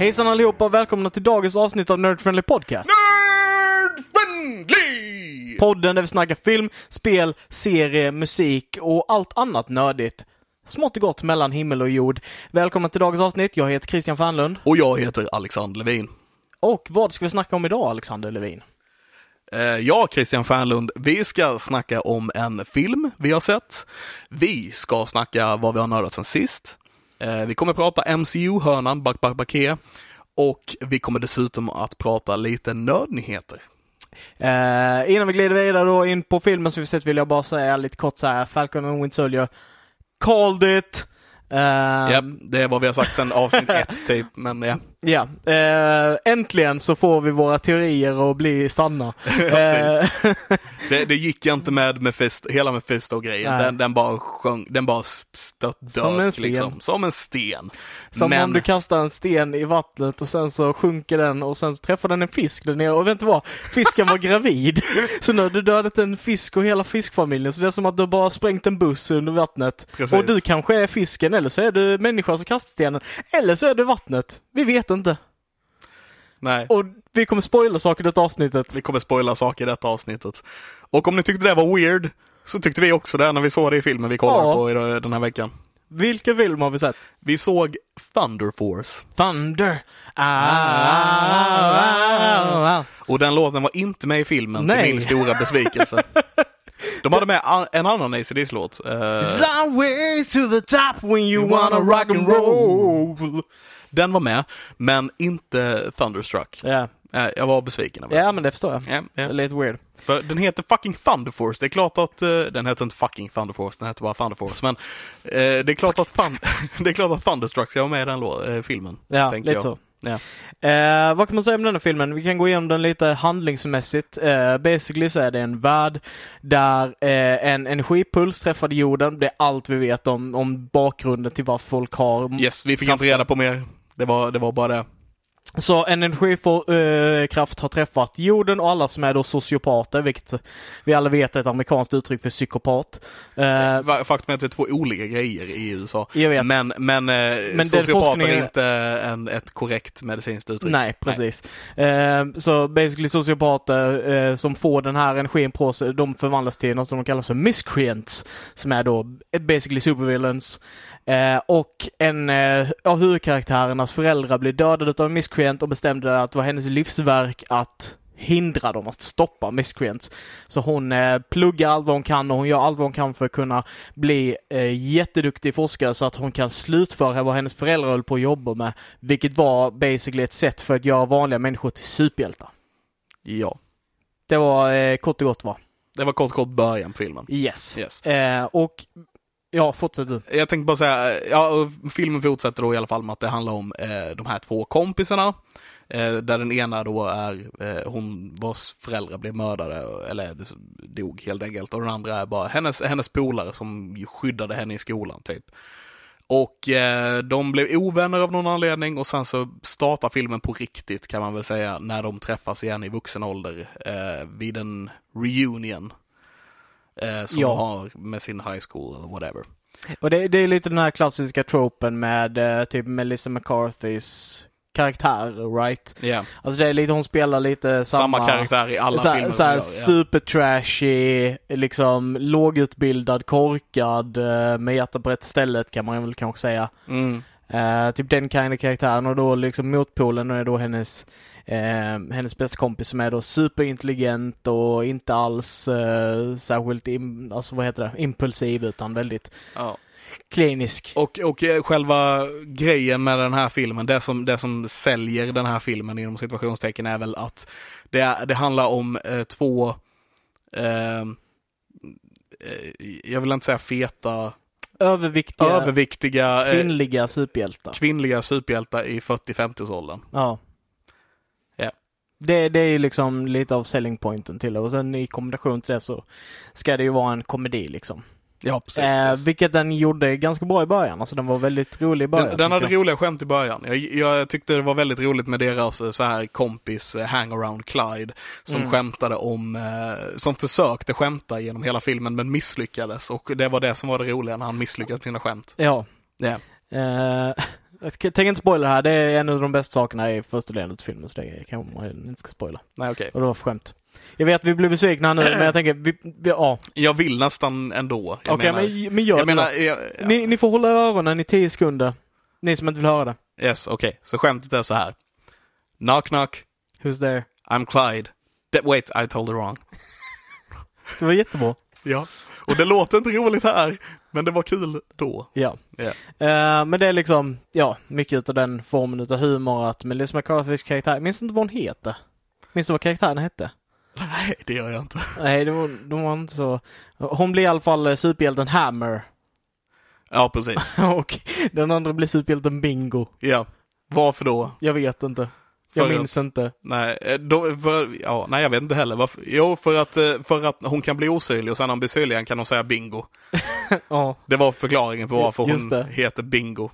Hejsan allihopa och välkomna till dagens avsnitt av Nerd Friendly Podcast. Nerdfriendly! Podden där vi snackar film, spel, serie, musik och allt annat nördigt. Smått och gott mellan himmel och jord. Välkomna till dagens avsnitt. Jag heter Christian Fanlund. Och jag heter Alexander Levin. Och vad ska vi snacka om idag, Alexander Levin? Eh, Ja, Christian Fernlund, vi ska snacka om en film vi har sett. Vi ska snacka vad vi har nördat sen sist. Eh, Vi kommer prata MCU-hörnan, Back Back Baké. Och vi kommer dessutom att prata lite nördnyheter. Eh, innan vi glider vidare då in på filmen som vi sett vill jag bara säga lite kort så här. Falcon and Winter Soldier. Called it! Eh, Ja, det är vad vi har sagt sedan avsnitt ett typ, men ja. Ja, eh, äntligen så får vi våra teorier att bli sanna. Eh, Det, det gick jag inte med Mephisto, hela Mephisto-grejen. Den, den bara sjöng, den bara stött Som en sten. liksom. Som en sten. Som Men- om du kastar en sten i vattnet och sen så sjunker den och sen så träffar den en fisk där nere och vet du vad? Fisken var gravid. Så nu har du dödat en fisk och hela fiskfamiljen så det är som att du bara sprängt en buss under vattnet. Precis. Och du kanske är fisken eller så är du människan som kastar stenen. Eller så är du vattnet. Vi vet inte. Nej. Och vi kommer spoila saker i detta avsnittet. Vi kommer spoila saker i detta avsnittet. Och om ni tyckte det var weird, så tyckte vi också det när vi såg det i filmen vi kollade Ja. på i- den här veckan. Vilken film har vi sett? Vi såg Thunder Force. Thunder. Ah, ah, ah. Och den låten var inte med i filmen Nej. till min stora besvikelse. De hade med en annan ACDC-låt. Uh, Somewhere to the top when you wanna rock and roll. Den var med, men inte Thunderstruck. Ja, Eh, jag var besviken över ja men det förstår jag. Är ja. lite weird. För den heter fucking Thunder Force. Det är klart att, eh, den heter inte fucking Thunder Force, den heter bara Thunder Force. Men eh, det, är klart att thun- det är klart att Thunderstruck ska vara med i den eh, filmen. Ja, lite jag. så. Eh, vad kan man säga om den här filmen? Vi kan gå igenom den lite handlingsmässigt. Basically så är det en värld där en energipuls träffade jorden. Det är allt vi vet om, om bakgrunden till varför folk har Yes, vi fick inte reda på mer. Det var, det var bara det. Så en energikraft har träffat jorden och alla som är då sociopater, vilket vi alla vet är ett amerikanskt uttryck för psykopat. Eh, Va- Faktum är att det är två olika grejer i USA. Men, men, eh, den sociopater är inte en, ett korrekt medicinskt uttryck. Nej, precis. Eh, så basically sociopater eh, som får den här energin på sig, de förvandlas till något som de kallar för miscreants. Som är då eh, basically supervillains. Eh, och en eh, av huvudkaraktärernas föräldrar blir dödad av en miscreant och bestämde att det var hennes livsverk att hindra dem att stoppa miscreants. Så hon eh, pluggar allt vad hon kan och hon gör allt vad hon kan för att kunna bli eh, jätteduktig forskare så att hon kan slutföra vad hennes föräldrar höll på att jobba med. Vilket var basically ett sätt för att göra vanliga människor till superhjältar. Ja. Det var eh, kort och gott va? Det var kort kort början på filmen. Yes. Yes. Eh, och ja, fortsätt du. Jag tänkte bara säga, ja, filmen fortsätter då i alla fall med att det handlar om eh, de här två kompisarna. Eh, där den ena då är eh, hon vars föräldrar blev mördade, eller dog helt enkelt. Och den andra är bara hennes, hennes polare som skyddade henne i skolan typ. Och eh, de blev ovänner av någon anledning och sen så startar filmen på riktigt kan man väl säga när de träffas igen i vuxen ålder eh, vid en reunion. Eh, som Ja. har med sin high school eller whatever. Och det, det är lite den här klassiska tropen med eh, typ Melissa McCarthys karaktär, right? Ja, Alltså det är lite, hon spelar lite samma... samma, karaktär i alla så, filmer. så här gör, ja. super trashy, liksom lågutbildad, korkad, eh, med hjärtat på rätt stället kan man väl kanske säga. Mm. Eh, typ den kind of karaktären och då liksom motpolen är då hennes hennes bästa kompis som är då superintelligent och inte alls eh, särskilt im, alltså vad heter det, impulsiv utan väldigt Ja. klinisk. Och, och eh, själva grejen med den här filmen, det som, det som säljer den här filmen inom situationstecken är väl att det, det handlar om eh, två, eh, eh, jag vill inte säga feta överviktiga överviktiga eh, kvinnliga superhjältar. kvinnliga superhjältar i 40-50-årsåldern. Ja. Det, det är ju liksom lite av selling pointen till det och sen i kombination till det så ska det ju vara en komedi liksom. Ja, precis. Eh, precis. vilket den gjorde ganska bra i början. Alltså den var väldigt rolig i början. Den, den hade jag. roliga skämt i början. Jag, jag tyckte det var väldigt roligt med deras eh, så här kompis eh, hangaround Clyde som Mm. skämtade om, eh, som försökte skämta genom hela filmen men misslyckades och det var det som var det roliga när han misslyckades med sina skämt. Ja. Ja. Eh, jag tänker inte spoila det här. Det är en av de bästa sakerna i första delen av filmen så det kanske man inte ska spoila. Nej okej. Och det var för skämt. Jag vet att vi blir besvikna nu men jag tänker, vi, vi, ja. Jag vill nästan ändå. Okej menar, men, men gör jag det menar, jag, ja. Ni, ni får hålla öronen i tio sekunder. Ni som inte vill höra det. yes, okej. Så skämtet är så här. Knock knock, Who's there? I'm Clyde. That, wait, I told it wrong. Det var jättebra. Ja. Och det låter inte roligt här, men det var kul då. Ja. Ja. Eh, men det är liksom, ja, mycket utav den formen utav humor att Melissa McCarthys karaktär, minns inte vad hon heter. Minns du vad karaktären hette? Nej, det gör jag inte. Nej, det var, de var inte så. Hon blir i alla fall eh, superhjälten Hammer. Ja, precis. Och den andra blir superhjälten Bingo. Ja. Varför då? Jag vet inte. Jag minns att- inte. Nej, eh, då, för, ja, nej, jag vet inte heller. Varför? Jo, för att, eh, för att hon kan bli osynlig och sen när hon blir synlig igen kan hon säga bingo. Ja. Det var förklaringen på varför hon heter bingo.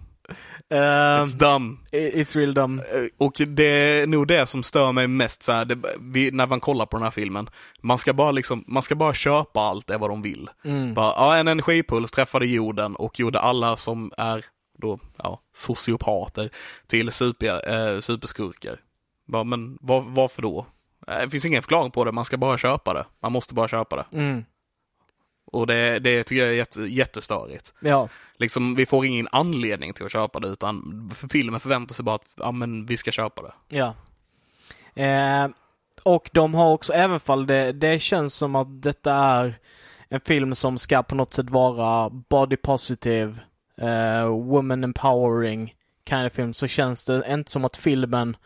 Um, It's dumb. it's real dumb. Eh, Och det är nog det som stör mig mest så här, det, vi, när man kollar på den här filmen. Man ska bara liksom, man ska bara köpa allt det vad de vill. Mm. Bara, ja, en energipuls träffade jorden och gjorde alla som är då, ja, sociopater till super, eh, superskurkar. Bara, men var, varför då? Eh, Det finns ingen förklaring på det, man ska bara köpa det. Man måste bara köpa det. Mm. Och det, det tycker jag är jätte, jättestörigt. Ja. Liksom, vi får ingen anledning till att köpa det, utan för filmen förväntar sig bara att, ja men vi ska köpa det. Ja. Eh, och de har också, även fall det, det känns som att detta är en film som ska på något sätt vara body positive, eh, woman empowering kind of film, så känns det inte som att filmen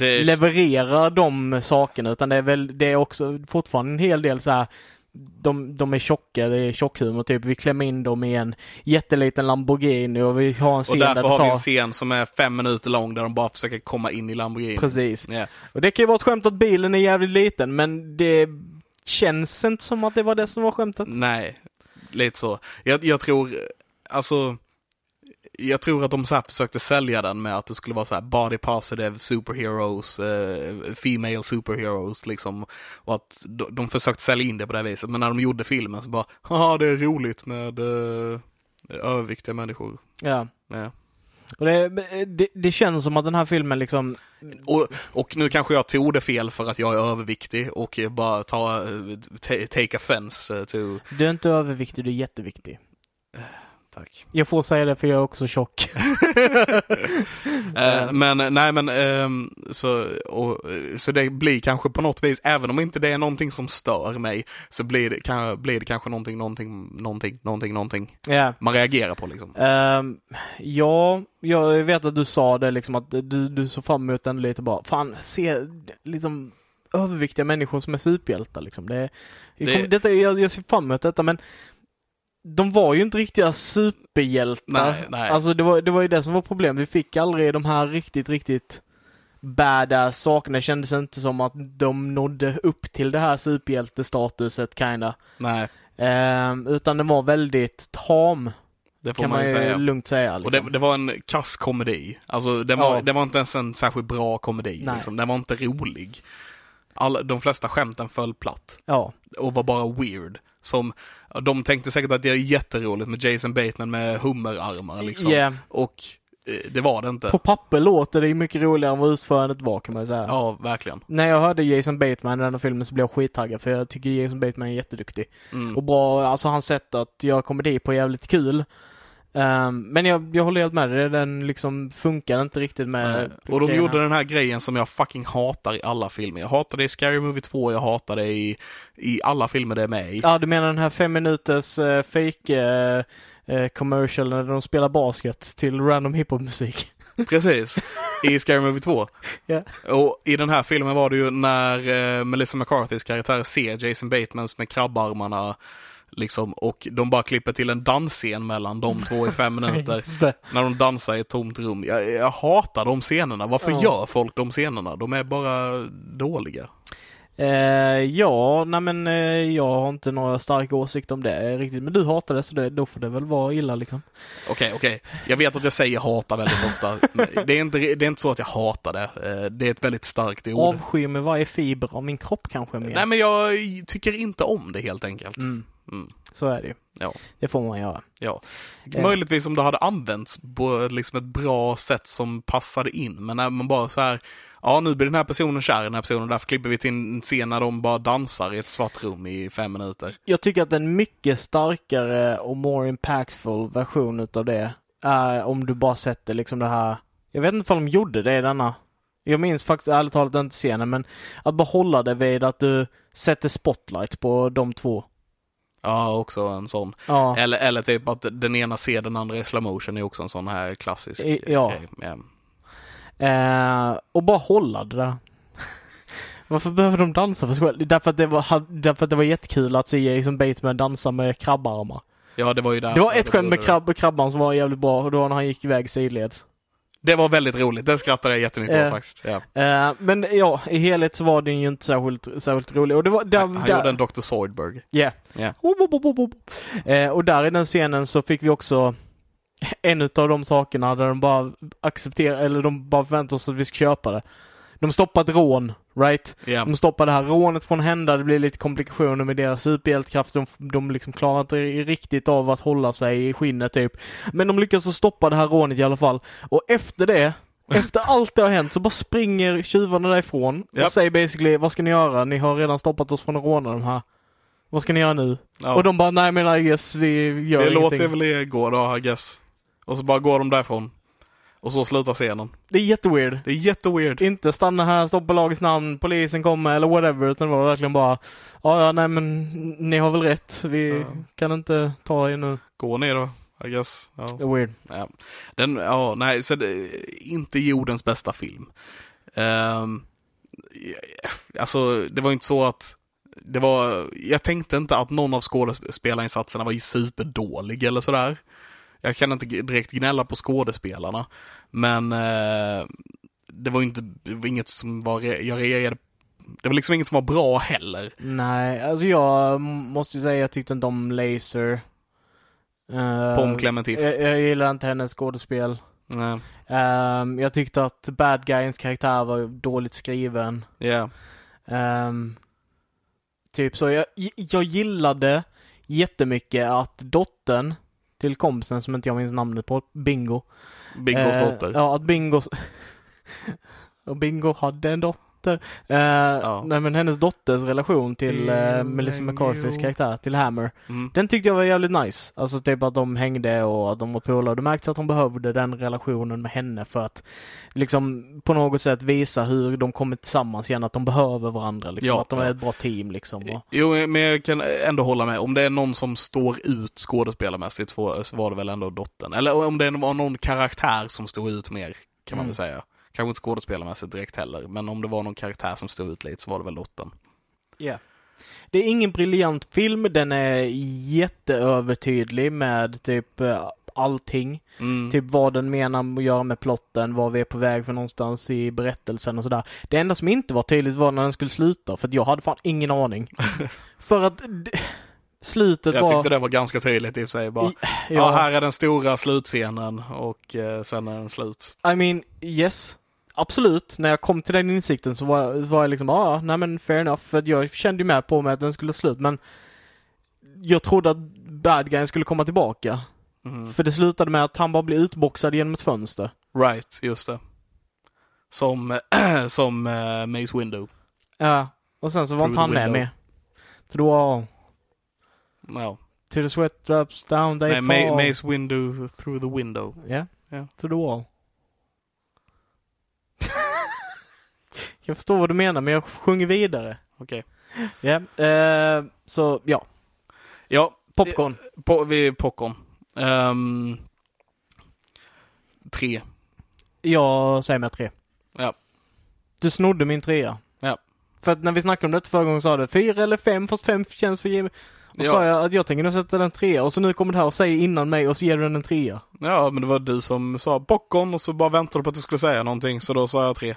är, levererar de sakerna utan det är väl, det är också fortfarande en hel del så här de, de är tjocka, det är tjockhumor typ. Vi klämmer in dem i en jätteliten Lamborghini och vi har en och scen där därför det har vi en scen som är fem minuter lång där de bara försöker komma in i Lamborghini. Precis. Ja. Och det kan ju vara ett skämt att bilen är jävligt liten men det känns inte som att det var det som var skämtet. Nej, lite så. Jag, jag tror, alltså, jag tror att de så försökte sälja den med att det skulle vara så här body positive superheroes, eh, female superheroes liksom. Och att de, de försökte sälja in det på det viset. Men när de gjorde filmen så bara, ja det är roligt med eh, överviktiga människor. Ja. Ja. Och det, det, det känns som att den här filmen liksom... Och, och nu kanske jag tog det fel för att jag är överviktig och bara ta, eh, ta- take offense eh, to, Du är inte överviktig, du är jätteviktig. Tack. Jag får säga det för jag är också tjock. Eh, men nej men ehm, så, och, eh, så det blir kanske på något vis, även om inte det är någonting som stör mig, så blir det, kan, blir det kanske någonting, någonting, någonting, någonting, någonting Ja. man reagerar på liksom. Ehm, ja, jag vet att du sa det liksom att du, du såg fram emot den lite bara. Fan, se liksom överviktiga människor som är superhjältar liksom. Det, det... Det- detta, jag, jag ser fram emot detta men de var ju inte riktiga superhjältar. Nej, nej. Alltså det var, det var ju det som var problemet. Vi fick aldrig de här riktigt, riktigt badass sakerna. Det kändes inte som att de nådde upp till det här superhjältestatuset kinda. Nej, Ehm, utan den var väldigt tam, det får kan man ju säga. lugnt säga. Och Liksom. det, det var en kass komedi. Alltså det var, Ja. det var inte ens en särskilt bra komedi. Nej. Liksom. Den var inte rolig. Alla, de flesta skämten föll platt. Ja, och var bara weird. Som, de tänkte säkert att det är jätteroligt med Jason Bateman med hummerarmar liksom. Yeah. Och eh, det var det inte. På papper låter det ju mycket roligare än vad utförandet var kan man ju säga. Ja, verkligen. När jag hörde Jason Bateman i den här filmen så blev jag skittaggad för jag tycker Jason Bateman är jätteduktig. Mm. Och bra, alltså hans sätt att göra komedi på är jävligt kul. Ehm, men jag, jag håller helt med dig, den liksom funkar inte riktigt med Nej. Och de gjorde den här grejen som jag fucking hatar i alla filmer. Jag hatar det i Scary Movie 2, jag hatar det i, i alla filmer det är med i. Ja, du menar den här fem minuters uh, fake eh, commercial när de spelar basket till random hiphop-musik. Precis. I Scary Movie 2. Ja. Och i den här filmen var det ju när eh, Melissa McCarthys karaktär ser Jason Batemans med krabbarmarna Liksom, och de bara klipper till en dansscen mellan de två i fem minuter. När de dansar i ett tomt rum. Jag, jag hatar de scenerna. Varför Ja. gör folk de scenerna? De är bara dåliga. Eh, ja, nej men eh, jag har inte några starka åsikter om det riktigt. Men du hatar det så det, då får det väl vara illa liksom. Okej, okej. Jag vet att jag säger hata väldigt ofta. Det är, inte, det är inte så att jag hatar det. Eh, Det är ett väldigt starkt ord. Avsky med varje fiber av min kropp kanske mer. Nej, men jag tycker inte om det helt enkelt. Mm, Mm. så är det ju. Ja. Det får man göra. Ja. Eh. Möjligtvis om det hade använts på liksom ett bra sätt som passade in. Men när man bara så här, ja nu blir den här personen kär i den här personen, därför klipper vi till en scen när de bara dansar i ett svart rum i fem minuter. Jag tycker att en mycket starkare och more impactful version utav det är om du bara sätter liksom det här. Jag vet inte om de gjorde det i denna. Jag minns faktiskt ärligt talat inte scenen men att bara hålla det vid att du sätter spotlight på de två. Ja, också en sån. Ja. Eller, eller typ att den ena ser den andra i slow motion är också en sån här klassisk ja. grej. Ja. Eh, och bara hålla det där. Varför behöver de dansa för skoj? Därför att det var, därför att det var jättekul att se Jason Bateman dansa med krabbarmar. ja, det var ju där. Det var ett skämt med krabb, krabban som var jävligt bra och var när han gick iväg sidleds. Det var väldigt roligt, det skrattade jag jättemycket Eh. åt faktiskt. Ja. Eh, men ja, i helhet så var den ju inte särskilt, särskilt rolig. Och det var där, Han, han där, gjorde en Dr. Zoidberg. Yeah. Ja. Wop, wop. Eh, och där i den scenen så fick vi också en av de sakerna där de bara accepterar, eller de bara förväntar sig att vi ska köpa det. De stoppar ett rån, right? Ja. De stoppar det här rånet från hända, det blir lite komplikationer med deras superhjältekraft. De, de liksom klarar inte riktigt av att hålla sig i skinnet typ. Men de lyckas att stoppa det här rånet i alla fall. Och efter det, efter allt det har hänt så bara springer tjuvarna därifrån och Japp. säger basically, vad ska ni göra? Ni har redan stoppat oss från att råna de här. Vad ska ni göra nu? Ja. Och de bara, nej men I guess vi gör det ingenting. låter väl det gå då, I guess. Och så bara går de därifrån. Och så slutar scenen. Det är jätteweird. Det är jätteweird. Inte stanna här, stoppa lagets namn, polisen kommer eller whatever. Utan det var verkligen bara, ja ja nej men ni har väl rätt. Vi Ja. kan inte ta er nu. Gå ner då, I guess. Ja. Det är weird. Ja. Den, ja, nej, så det, inte jordens bästa film. Um, alltså, det var inte så att det var, jag tänkte inte att någon av skådespelarinsatserna var ju superdålig eller sådär. Jag kan inte direkt gnälla på skådespelarna, men eh, det var ju inte, var inget som var, jag reagerade, det var liksom inget som var bra heller. Nej, alltså jag måste ju säga jag tyckte inte om Laser. Uh, Pom Clementif. Jag, jag gillar inte hennes skådespel. Nej, Ehm, jag tyckte att bad guyens karaktär var dåligt skriven. ja, Ehm, typ så. Jag, jag gillade jättemycket att dottern till kompisen som inte jag minns namnet på, Bingo. Bingos Eh, dotter. Ja, att Bingo... och Bingo hade en dotter. Eh, Nej men hennes dotters relation till eh, Melissa Bingo. McCarthys karaktär, till Hammer. Mm. Den tyckte jag var jävligt nice. Alltså typ att de hängde och att de var polare. Det märktes att de behövde den relationen med henne för att liksom på något sätt visa hur de kommer tillsammans igen. Att de behöver varandra liksom. Ja, att de ja. är ett bra team liksom. Och, Jo, men jag kan ändå hålla med. Om det är någon som står ut skådespelarmässigt så var det väl ändå dottern. Eller om det var någon karaktär som stod ut mer, kan man Mm. väl säga. Kanske inte skådespelarmässigt direkt heller, men om det var någon karaktär som stod ut lite så var det väl dottern. Yeah. Det är ingen briljant film. Den är jätteövertydlig med typ eh, allting. Mm. Typ vad den menar att göra med plotten, vad vi är på väg för någonstans i berättelsen och sådär. Det enda som inte var tydligt var när den skulle sluta, för jag hade fan ingen aning. för att slutet jag var... tyckte det var ganska tydligt i och för sig. Bara, ja. ja, här är den stora slutscenen och eh, sen är den slut. I mean, yes. Absolut. När jag kom till den insikten så var, var jag liksom, ja, ah, nej men fair enough. För jag kände ju med på mig att den skulle slut, men jag trodde att bad guyen skulle komma tillbaka. Mm. För det slutade med att han bara blev utboxad genom ett fönster. Right, just det. Som, som eh, Mace Window. Ja. Och sen så var Through inte han med med. The wall. Ja. To the sweat drops down they Nej, fall. Ma- Mace Window through the window. Ja. Ja. To the wall. Jag förstår vad du menar, men jag sjunger vidare. Okej. Ja. Eh, så, ja. Ja, Popcorn. på, vi popcorn. Ehm, tre. Jag säger med tre. Ja. Du snodde min trea. Ja. För att när vi snackade om det förra gången sa du fyra eller fem, fast fem känns för Jimmy. Och Ja. sa jag att jag tänker nog sätta den trea och så nu kommer det här och säger innan mig och så ger du den en trea. Ja, men det var du som sa popcorn och så bara väntade du på att du skulle säga någonting, så då sa jag tre.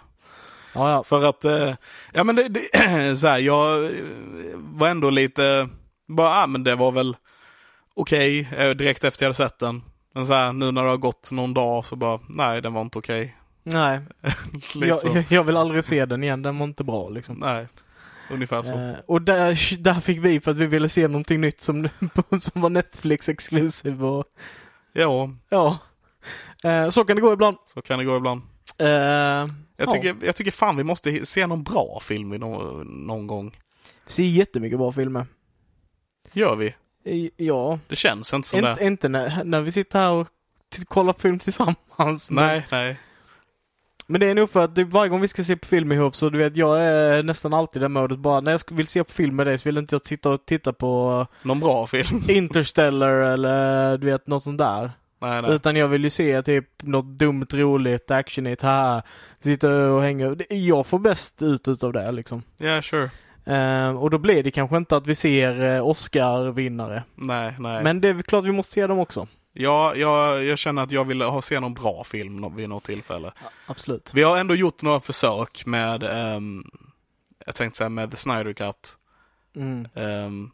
Ja, ja. För att, eh, ja men det, det så här, jag eh, var ändå lite, bara, ah, men det var väl okej, eh, direkt efter jag hade sett den. Men så här, nu när det har gått någon dag så bara, nej den var inte okej. Nej, jag, så. jag, jag vill aldrig se den igen. Den var inte bra liksom. Nej, ungefär så. Eh, och där, där fick vi för att vi ville se någonting nytt som, som var Netflix exklusiv och Ja, ja. Eh, så kan det gå ibland. så kan det gå ibland. Eh, Jag ja. tycker, jag tycker fan vi måste se någon bra film i nå- någon gång. Vi ser jättemycket bra filmer. Gör vi? Ja, Det känns inte som inte, det. inte när, när vi sitter här och kollar på film tillsammans. Men, Nej, nej. men det är nog för att varje gång vi ska se på film ihop så du vet, jag är nästan alltid det modet bara när jag vill se på film med dig så vill inte jag sitta och titta på Någon bra film? Interstellar eller du vet något sånt där. Nej, nej. Utan jag vill ju se typ något dumt, roligt, actionigt här. Sitta och hänga. Jag får bäst ut utav det liksom. Ja, sure. Eh, och då blir det kanske inte att vi ser eh, Oscar-vinnare. Nej, nej. Men det är klart vi måste se dem också. Ja, jag, jag känner att jag vill ha, se någon bra film vid något tillfälle. Absolut. Vi har ändå gjort några försök med, ehm, jag tänkte säga med The Snyder Cut, Mm. ehm,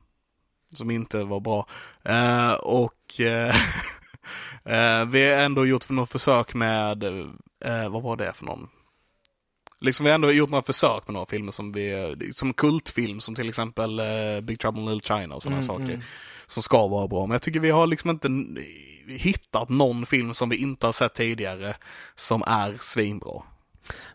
som inte var bra. Eh, och eh, eh, vi har ändå gjort några försök med, eh, vad var det för någon? Liksom vi har ändå gjort några försök med några filmer som vi, som kultfilm som till exempel eh, Big Trouble in Little China och sådana Mm, saker. mm. Som ska vara bra. Men jag tycker vi har liksom inte hittat någon film som vi inte har sett tidigare som är svinbra.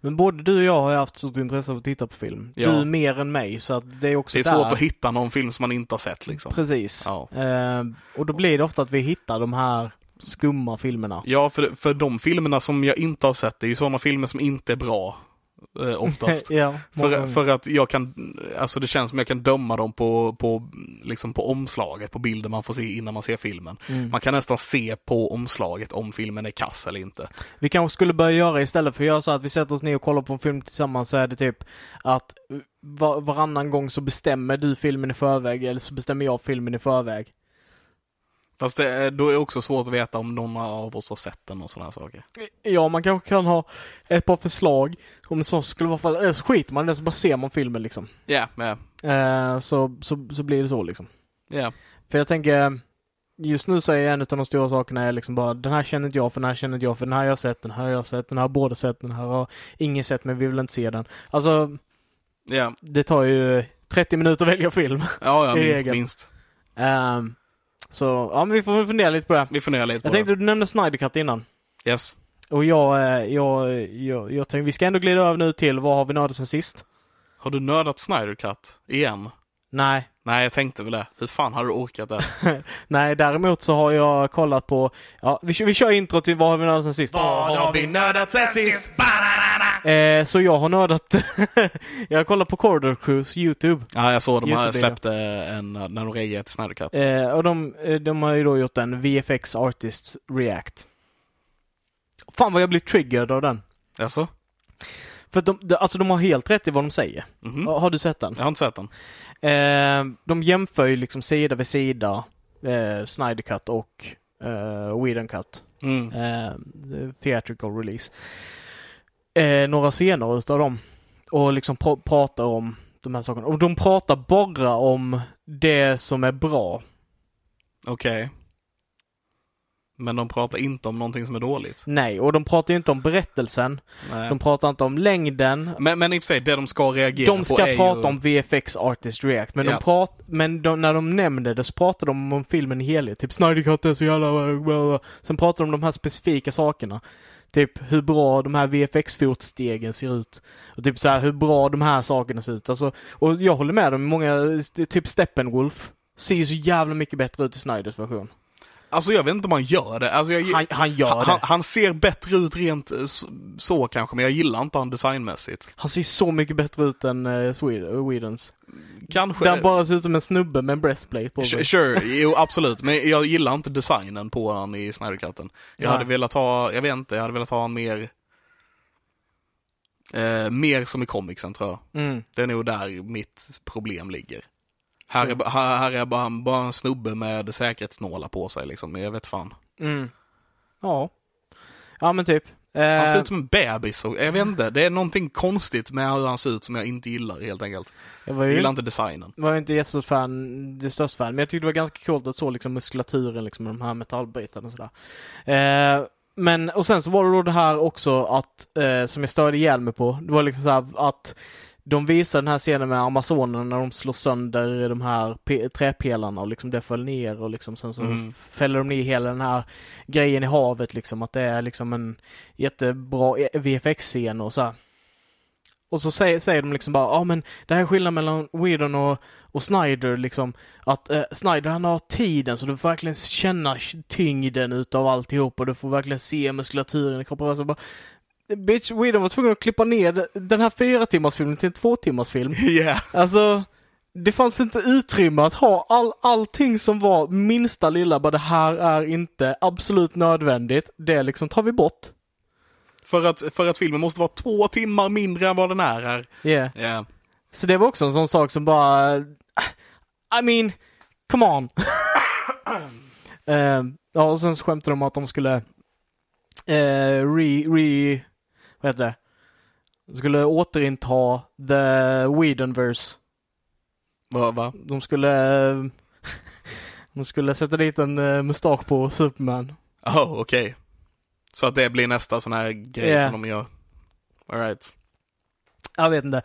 Men både du och jag har haft stort intresse av att titta på film. Ja. Du mer än mig så att det är också Det är där. svårt att hitta någon film som man inte har sett liksom. Precis. Ja. Eh, och då blir det ofta att vi hittar de här skumma filmerna. Ja, för, för de filmerna som jag inte har sett, det är ju sådana filmer som inte är bra. Eh, oftast. ja, för, för att jag kan, alltså det känns som jag kan döma dem på, på, liksom på omslaget, på bilden man får se innan man ser filmen. Mm. Man kan nästan se på omslaget om filmen är kass eller inte. Vi kanske skulle börja göra istället för att göra så att vi sätter oss ner och kollar på en film tillsammans så är det typ att var, varannan gång så bestämmer du filmen i förväg eller så bestämmer jag filmen i förväg. Fast det, då är det också svårt att veta om någon av oss har sett den och sådana saker. Ja, man kanske kan ha ett par förslag om det så skulle vara fall. Eller så skiter man i det så bara ser man filmen liksom. Ja, ja, Eh, så, så, så blir det så liksom. ja. För jag tänker, just nu så är en av de stora sakerna är liksom bara den här känner inte jag för, den här känner inte jag för, den här har jag sett, den här har jag sett, den här har båda sett, den här har ingen sett men vi vill inte se den. Alltså, det tar ju 30 minuter att välja film. ja, ja minst, regel. minst. Ehm, så, ja men vi får fundera lite på det. Vi funderar lite på Jag tänkte, du nämnde Snyder Cut innan. det. Yes. Och jag, eh, jag, jag, jag tänkte, vi ska ändå glida över nu till vad har vi nördat sen sist? Har du nördat Snyder Cut igen? Nej. Nej, jag tänkte väl det. Hur fan har du orkat det? Nej, däremot så har jag kollat på, ja, vi, vi kör intro till vad har vi nördat sen sist? nördat sen sist? Eh, så jag har nördat, jag har kollat på Corridor Cruise YouTube. Ja, jag såg de här släppte en, när de reagerade till Snyder Cut. Eh, och de, eh, de har ju då gjort en VFX Artists React. Fan vad jag blir triggered av den. Jaså? För att de, alltså de har helt rätt i vad de säger. Mhm. Har har du sett den? Jag har inte sett den. Eh, de jämför ju liksom sida vid sida eh, Snyder Cut och eh, Whedon Cut. Mm. Eh, theatrical release. Eh, några scener utav dem. Och liksom pr- pratar om de här sakerna. Och de pratar bara om det som är bra. Okej. Men de pratar inte om någonting som är dåligt. Nej, och de pratar inte om berättelsen. Nej. De pratar inte om längden. Men, men i och för sig, det de ska reagera De på ska är prata ju... om VFX Artist React, men, Ja. de prat, men de, när de nämner det så pratar de om filmen i helhet. Typ Snyder Cut är så jävla... Sen pratar de om de här specifika sakerna. Typ hur bra de här VFX-fotstegen ser ut. Och typ så här hur bra de här sakerna ser ut. Alltså, och jag håller med dem, många, typ Steppenwolf ser ju så jävla mycket bättre ut i Snyders version. Alltså jag vet inte om han gör det. Alltså, jag, Han, han gör han, det. han, ser bättre ut rent eh, så, kanske, men jag gillar inte han designmässigt. Han ser så mycket bättre ut än uh, Whedons. Kanske... Där han bara ser ut som en snubbe med en breastplate på sig. Sure, jo absolut. Men jag gillar inte designen på han i Snydercutten. Jag hade velat ha, jag vet inte, jag hade velat ha mer... Eh, mer som i comicsen tror jag. Mm. Det är nog där mitt problem ligger. Här är, ba- här, här är bara, bara en snubbe med säkerhetsnålar på sig liksom. Jag vet fan. Mm. Ja. Ja men typ. Eh, Han ser ut som en bebis och jag vet inte, det är någonting konstigt med hur han ser ut som jag inte gillar helt enkelt. jag var Jag ju gillar inte designen. var ju inte jättestort fan, det största fan, men jag tyckte det var ganska coolt att så liksom muskulaturen liksom med de här metallbitarna och sådär. Eh, men, och sen så var det då det här också att, eh, som jag störde ihjäl mig på, det var liksom så här att de visar den här scenen med Amazonerna när de slår sönder de här pe- träpelarna och liksom det föll ner och liksom sen så Mm. fäller de ner hela den här grejen i havet liksom att det är liksom en jättebra VFX-scen och så här. Och så säger, säger de liksom bara, ja ah, men det här är skillnaden mellan Whedon och, och Snyder liksom. Att eh, Snyder han har tiden så du får verkligen känna tyngden utav alltihop och du får verkligen se muskulaturen i kroppen. Alltså bara, Bitch, Whedon var tvungen att klippa ner den här fyra timmars filmen till en två timmars film. Yeah. Alltså, det fanns inte utrymme att ha all, allting som var minsta lilla, bara det här är inte absolut nödvändigt. Det liksom tar vi bort. För att, för att filmen måste vara två timmar mindre än vad den är här. Yeah. Yeah. Så det var också en sån sak som bara, I mean, come on. Eh, ja, och sen så skämtade de om att de skulle eh, re, re, vad heter det? De skulle återinta the Whedonverse. Va, va? De skulle, de skulle sätta dit en uh, mustasch på Superman. Oh, okej. Så att det blir nästa sån här grej Yeah. som de gör. Alright. Jag vet inte.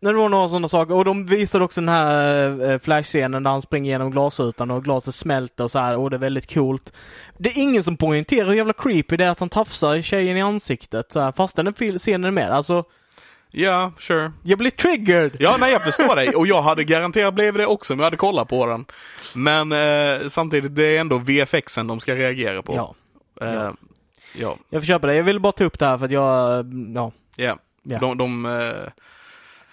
Men det var några sådana saker. Och de visade också den här eh, Flash-scenen där han springer genom glasrutan och glaset smälter och så här. Och det är väldigt coolt. Det är ingen som poängterar hur jävla creepy det är att han tafsar tjejen i ansiktet så här, fastän den scenen är med. Alltså, Ja, sure. jag blir triggered! Ja, nej jag förstår dig. Och jag hade garanterat blivit det också om jag hade kollat på den. Men eh, samtidigt, det är ändå VFXen de ska reagera på. Ja, Eh, ja. ja. jag får köpa det. Jag ville bara ta upp det här för att jag, mm, ja. ja. Ja. De, de eh,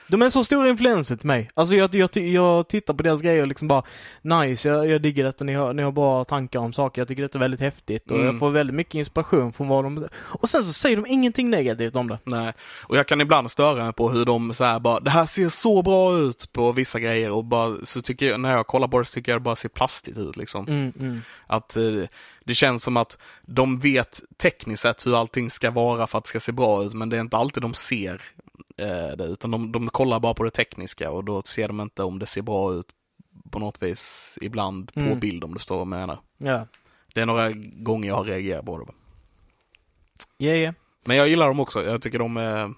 de är så stor influenser till mig. Alltså jag, jag, jag tittar på deras grejer och liksom bara nice, jag, jag digger detta, ni har, ni har bra tankar om saker. Jag tycker detta är väldigt häftigt och Mm. jag får väldigt mycket inspiration från vad de... Och sen så säger de ingenting negativt om det. Nej, och jag kan ibland störa mig på hur de så här bara, det här ser så bra ut på vissa grejer och bara, så tycker jag, när jag kollar på det så tycker jag det bara ser plastigt ut liksom. Mm, mm. Att eh, det känns som att de vet tekniskt sett hur allting ska vara för att det ska se bra ut, men det är inte alltid de ser det, utan de, de kollar bara på det tekniska och då ser de inte om det ser bra ut på något vis ibland på Mm. bild om du står och menar. Ja. Det är några gånger jag har reagerat på det. Yeah, yeah. Men jag gillar dem också. Jag tycker de är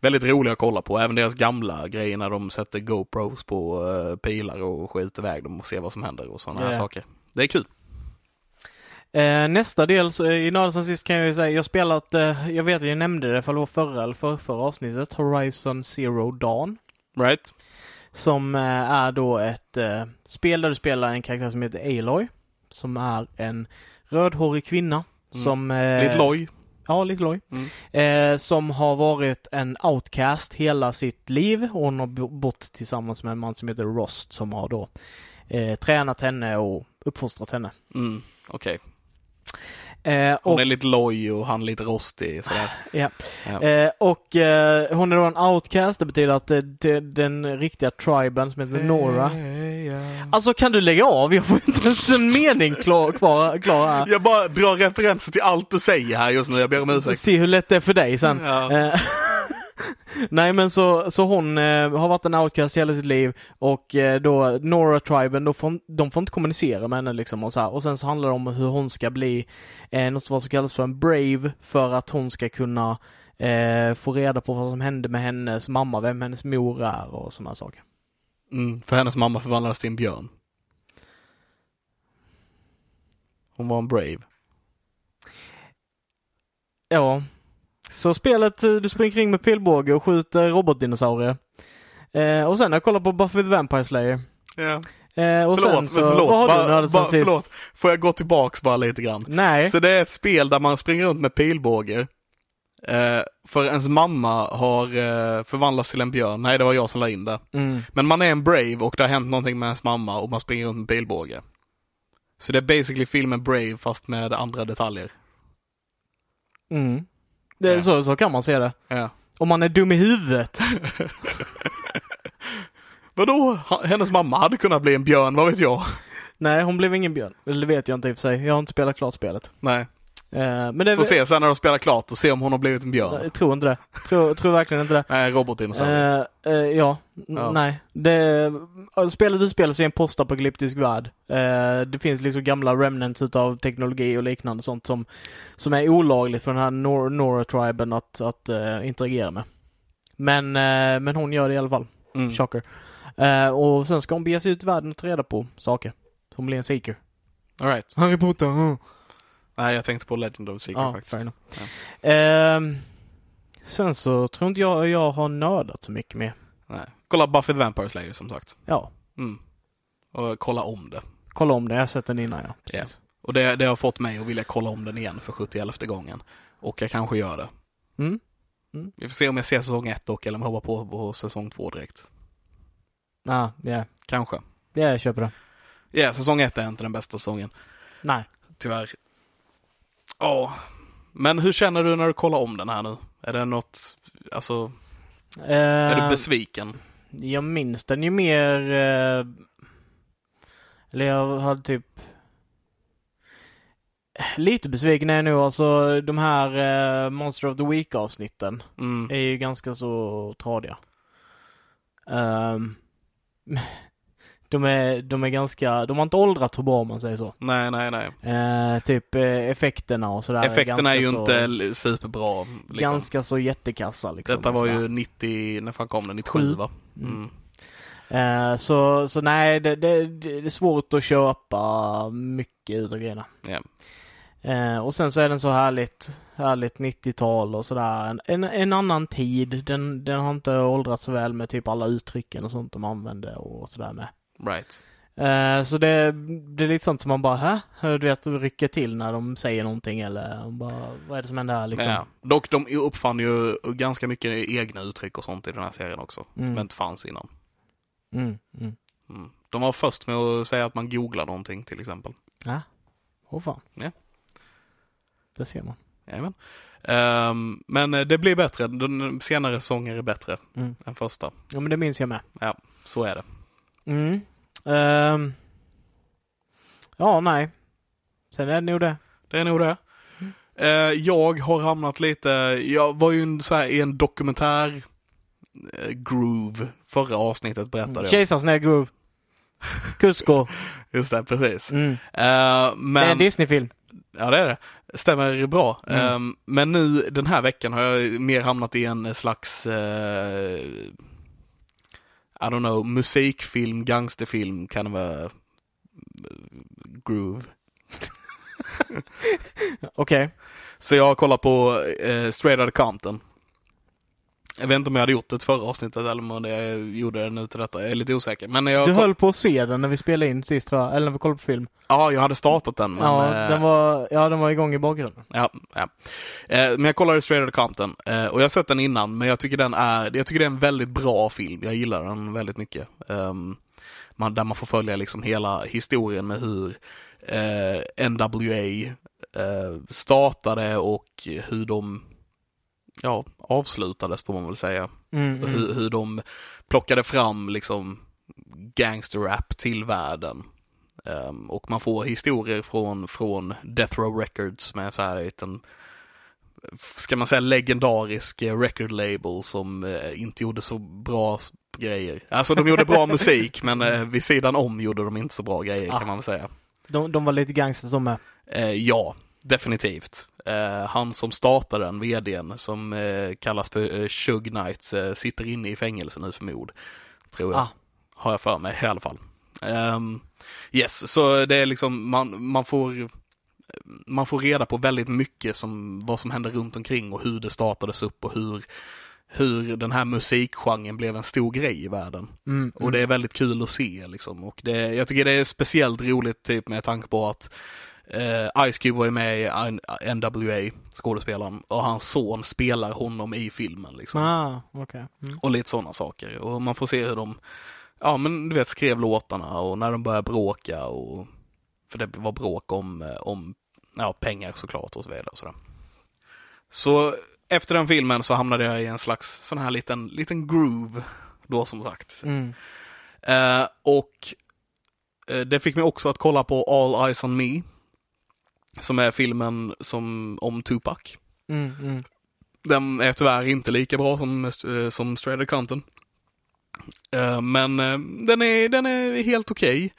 väldigt roliga att kolla på. Även deras gamla grejer när de sätter GoPros på uh, pilar och skjuter iväg dem och ser vad som händer och sådana här Ja. saker. Det är kul. Eh, nästa del, så, i Nörden sen sist kan jag ju säga, jag spelat, eh, jag vet att jag nämnde det, för det var förra eller för, förra avsnittet, Horizon Zero Dawn. Right? Som eh, är då ett eh, spel där du spelar en karaktär som heter Aloy. Som är en rödhårig kvinna. Mm. Som... Eh, Lite loj. Ja, lite loj. Mm. Eh, som har varit en outcast hela sitt liv. Och hon har bo- bott tillsammans med en man som heter Rost som har då eh, tränat henne och uppfostrat henne. Mm. Okej. Eh, Hon och, är lite loj och han lite rostig sådär. ja. Ja. eh, och eh, hon är då en outcast. Det betyder att eh, det, den riktiga triben som heter Nora. Alltså kan du lägga av? Jag får inte ens en mening klar, kvar, klar här. Jag bara drar referenser till allt du säger här just nu. Jag ber om ursäkt. Se hur lätt det är för dig sen. Ja. Nej men så, så hon eh, har varit en outcast hela sitt liv och eh, då Nora triben, då får, de får inte kommunicera med henne liksom och så här. Och sen så handlar det om hur hon ska bli eh, något som kallas för en brave för att hon ska kunna eh, få reda på vad som hände med hennes mamma, vem hennes mor är och sådana saker. Mm, för hennes mamma förvandlades till en björn. Hon var en brave. Ja. Så spelet, eh, du springer kring med pilbåge och skjuter robotdinosaurier. Eh, och sen har jag kollat på Buffy the Vampire Slayer. Ja. Eh, och Förlåt, sen så, men förlåt. vad har Bara- du bara- sist? förlåt. Får jag gå tillbaks bara lite grann? Nej. Så det är ett spel där man springer runt med pilbåge. Eh, för ens mamma har eh, förvandlats till en björn. Nej, det var jag som la in det. Mm. Men man är en brave och det har hänt någonting med ens mamma och man springer runt med pilbåge. Så det är basically filmen Brave fast med andra detaljer. Mm. Det är Ja. så, så kan man se det. Ja. Om man är dum i huvudet. Vadå? Hennes mamma hade kunnat bli en björn, vad vet jag? Nej, hon blev ingen björn. Eller det vet jag inte i och för sig. Jag har inte spelat klart spelet. Nej, men det får se sen när de spelar klart och se om hon har blivit en björn. Jag tror inte det. Tror, tror verkligen inte det. Nej, robotdinosaurier. Eh, eh, ja, Ja. nej. Det, uh, spelet utspelar sig i en postapokalyptisk värld. Eh, det finns liksom gamla remnants utav teknologi och liknande sånt som, som är olagligt för den här Nor- Nora-triben att, att eh, interagera med. Men, eh, men hon gör det i alla fall. Mm. Shocker. Eh, och sen ska hon bege sig ut i världen och ta reda på saker. Hon blir en seeker. All right. Harry Potter. Nej, jag tänkte på Legend of Secret Ja, faktiskt. enough. Ehm, sen så tror inte jag jag har nördat så mycket mer. Nej. Kolla Buffy the Vampire Slayer som sagt. Ja, Mm. Och kolla om det. kolla om det. Jag har sett den innan ja. Precis. Och det, det har fått mig att vilja kolla om den igen för 71 gången. Och jag kanske gör det. Mm. Vi får se om jag ser säsong ett dock, eller om jag hoppar på, på säsong två direkt. Ah, ja. Kanske. Ja, jag köper det. Ja, säsong ett är inte den bästa säsongen. Nej. Tyvärr. Ja. Men hur känner du när du kollar om den här nu? Är det något, alltså, är du Ehm, besviken? jag minns den ju mer... eh, eller jag hade typ... Lite besviken är jag nu. Alltså de här eh, Monster of the Week avsnitten Mm. är ju ganska så tradiga. Ehm, de, är, de är ganska... De har inte åldrats så bra om man säger så. Nej, nej, nej. Eh, typ eh, effekterna och sådär. Effekterna är ju ganska inte så, l- superbra. Liksom. Ganska så jättekassa liksom. Detta var ju 90, när fan kom det? 97 Sju. va? Mm. Mm. Eh, så, så nej, det, det, det är svårt att köpa mycket utav grejerna. Ja. Eh, och sen så är den så härligt, härligt 90-tal och sådär. En, en, en annan tid. Den, den har inte åldrats så väl med typ alla uttrycken och sånt de använde och sådär med. Right. Eh, så det, det är lite sånt som man bara, hä? Du vet, rycker till när de säger någonting eller bara, vad är det som händer här liksom? Ja. Dock, de uppfann ju ganska mycket egna uttryck och sånt i den här serien också. Mm. Som inte fanns innan. Mm, mm. Mm. De var först med att säga att man googlar någonting till exempel. Ja. Åh fan. Ja. Det ser man. Jajamän. Ehm, men det blir bättre. Den senare säsonger är bättre Mm. än första. Ja men det minns jag med. Så är det. Mm. Ehm. ja, nej. Sen är det nog det. Det är nog det. Mm. Eh, jag har hamnat lite, jag var ju en, så här, i en dokumentär eh, groove förra avsnittet berättade jag. Kejsarsnäll Groove. Cusco. Just det, precis. Mm. Eh, Det är en men, Disney-film. ja det är det. Stämmer bra. Mm. Eh, men nu den här veckan har jag mer hamnat i en slags I don't know, musikfilm, gangsterfilm kan vara groove. Okej. Så jag har kollat på eh, Straight Outta Compton. Jag vet inte om jag hade gjort det förra avsnittet eller om jag gjorde det nu till detta. Jag är lite osäker. Men jag, Du höll på att se den när vi spelade in sist tror jag. Eller när vi kollade på film. ja, jag hade startat den. Men, ja, eh, den var, ja, den var igång i bakgrunden. Ja, ja. Eh, men jag kollade Straight Outta Compton eh, och jag har sett den innan men jag tycker den är, jag tycker det är en väldigt bra film. Jag gillar den väldigt mycket. Ehm, man, där man får följa liksom hela historien med hur NWA startade och hur de ja, avslutades får man väl säga. Mm, mm. hur, hur de plockade fram liksom gangsterrap till världen. Ehm, och man får historier från, från Death Row Records med så här en ska man säga legendarisk eh, record label som eh, inte gjorde så bra grejer. Alltså de gjorde bra musik men eh, vid sidan om gjorde de inte så bra grejer Ah. kan man väl säga. De, de var lite gangsters de med. Eh, ja, definitivt. Eh, han som startade den, vdn, som eh, kallas för eh, Shug Knight, eh, sitter inne i fängelse nu för mord. Tror jag. Ah. Har jag för mig i alla fall. Ehm, yes, så det är liksom, man, man får man får reda på väldigt mycket som vad som händer runt omkring och hur det startades upp och hur, hur den här musikgenren blev en stor grej i världen. Mm, Och det är väldigt kul att se liksom. Och det, jag tycker det är speciellt roligt typ med tanke på att eh, Ice Cube var ju med i NWA, skådespelaren, och hans son spelar honom i filmen liksom. Ah, okej. Mm. Och lite sådana saker. Och man får se hur de, ja men du vet, skrev låtarna och när de började bråka och, för det var bråk om, eh, om ja, pengar såklart och så vidare och sådär. Så efter den filmen så hamnade jag i en slags sån här liten, liten groove då som sagt. Mm. Eh, och eh, det fick mig också att kolla på All Eyes On Me. Som är filmen som, om Tupac. Mm, mm. Den är tyvärr inte lika bra som, eh, som Outta Compton. Eh, men eh, den, är, den är helt okej.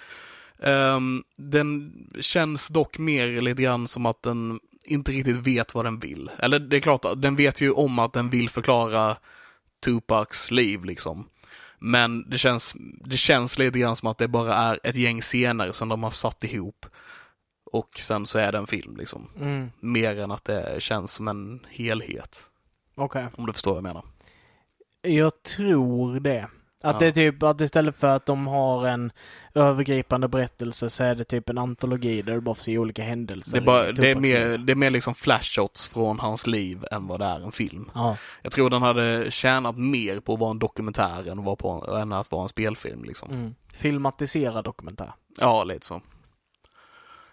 Ehm, den känns dock mer lite grann som att den inte riktigt vet vad den vill. Eller det är klart, den vet ju om att den vill förklara Tupacs liv liksom. Men det känns, det känns lite grann som att det bara är ett gäng scener som de har satt ihop. Och sen så är det en film liksom. Mm. Mer än att det känns som en helhet. Okej. Om du förstår vad jag menar. Jag tror det. Att Ja. det är typ att istället för att de har en övergripande berättelse så är det typ en antologi där du bara får se olika händelser. Det är, bara, i det är, mer, det är mer liksom flashots från hans liv än vad det är en film. Ja. Jag tror den hade tjänat mer på att vara en dokumentär än, att vara på, än att vara en spelfilm liksom. Mm. Filmatiserad dokumentär. Ja, lite så.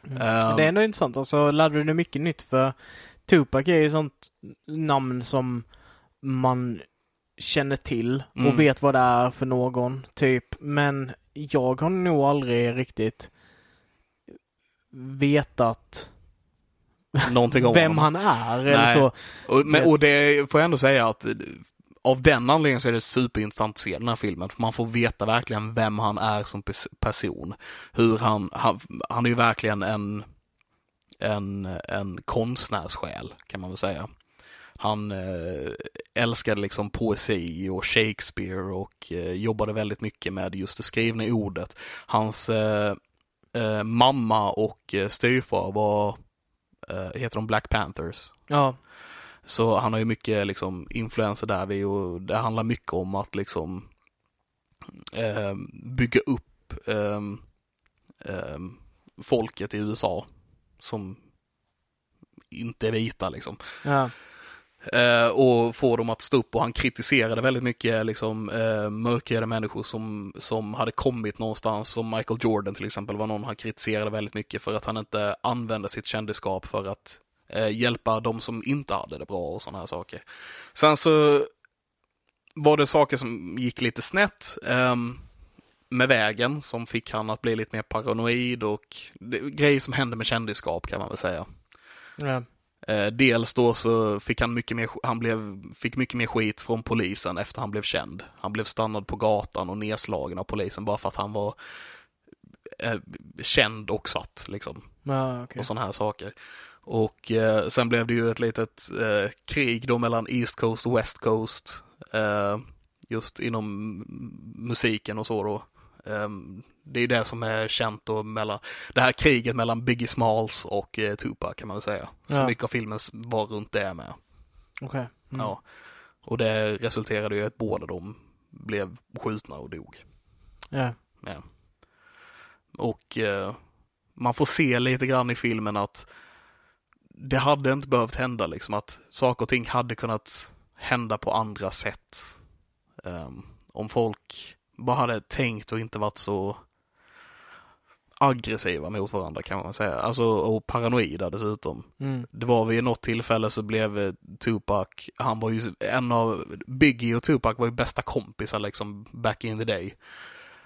Mm. Det är ändå intressant. Alltså lärde du dig mycket nytt för Tupac är ju sånt namn som man känner till och Mm. vet vad det är för någon, typ. Men jag har nog aldrig riktigt vetat någonting om vem honom. han är eller Nej. så. Och, men, och det får jag ändå säga att av den anledningen så är det superintressant att se den här filmen. För man får veta verkligen vem han är som person. Hur han, han, han är ju verkligen en, en, en konstnärssjäl kan man väl säga. Han eh, älskade liksom poesi och Shakespeare och eh, jobbade väldigt mycket med just det skrivna ordet. Hans eh, eh mamma och eh, styvfar var, eh, heter de Black Panthers? Ja. Så han har ju mycket liksom influenser där vid och det handlar mycket om att liksom eh, bygga upp eh, eh, folket i USA som inte är vita liksom. ja. Eh, och få dem att stå upp och han kritiserade väldigt mycket liksom eh, mörkhyade människor som, som hade kommit någonstans som Michael Jordan till exempel var någon han kritiserade väldigt mycket för att han inte använde sitt kändisskap för att eh, hjälpa de som inte hade det bra och sådana här saker. Sen så var det saker som gick lite snett ehm, med vägen som fick han att bli lite mer paranoid och det, grejer som hände med kändisskap kan man väl säga. ja. Eh, dels då så fick han mycket mer, han blev, fick mycket mer skit från polisen efter han blev känd. Han blev stannad på gatan och nedslagen av polisen bara för att han var eh, känd och satt liksom. ja okej. Och sådana här saker. Och eh, sen blev det ju ett litet eh, krig då mellan East Coast och West Coast. Eh, just inom musiken och så då. Eh, det är det som är känt då mellan, det här kriget mellan Biggie Smalls och eh, Tupac kan man väl säga. Så Ja. mycket av filmen var runt det med. Okej. Mm. Ja. Och det resulterade ju i att båda de blev skjutna och dog. Ja. Ja. Och eh, man får se lite grann i filmen att det hade inte behövt hända liksom att saker och ting hade kunnat hända på andra sätt. Ehm, om folk bara hade tänkt och inte varit så aggressiva mot varandra kan man säga. Alltså och paranoida dessutom. Mm. Det var vid något tillfälle så blev eh, Tupac, han var ju en av, Biggie och Tupac var ju bästa kompisar liksom back in the day.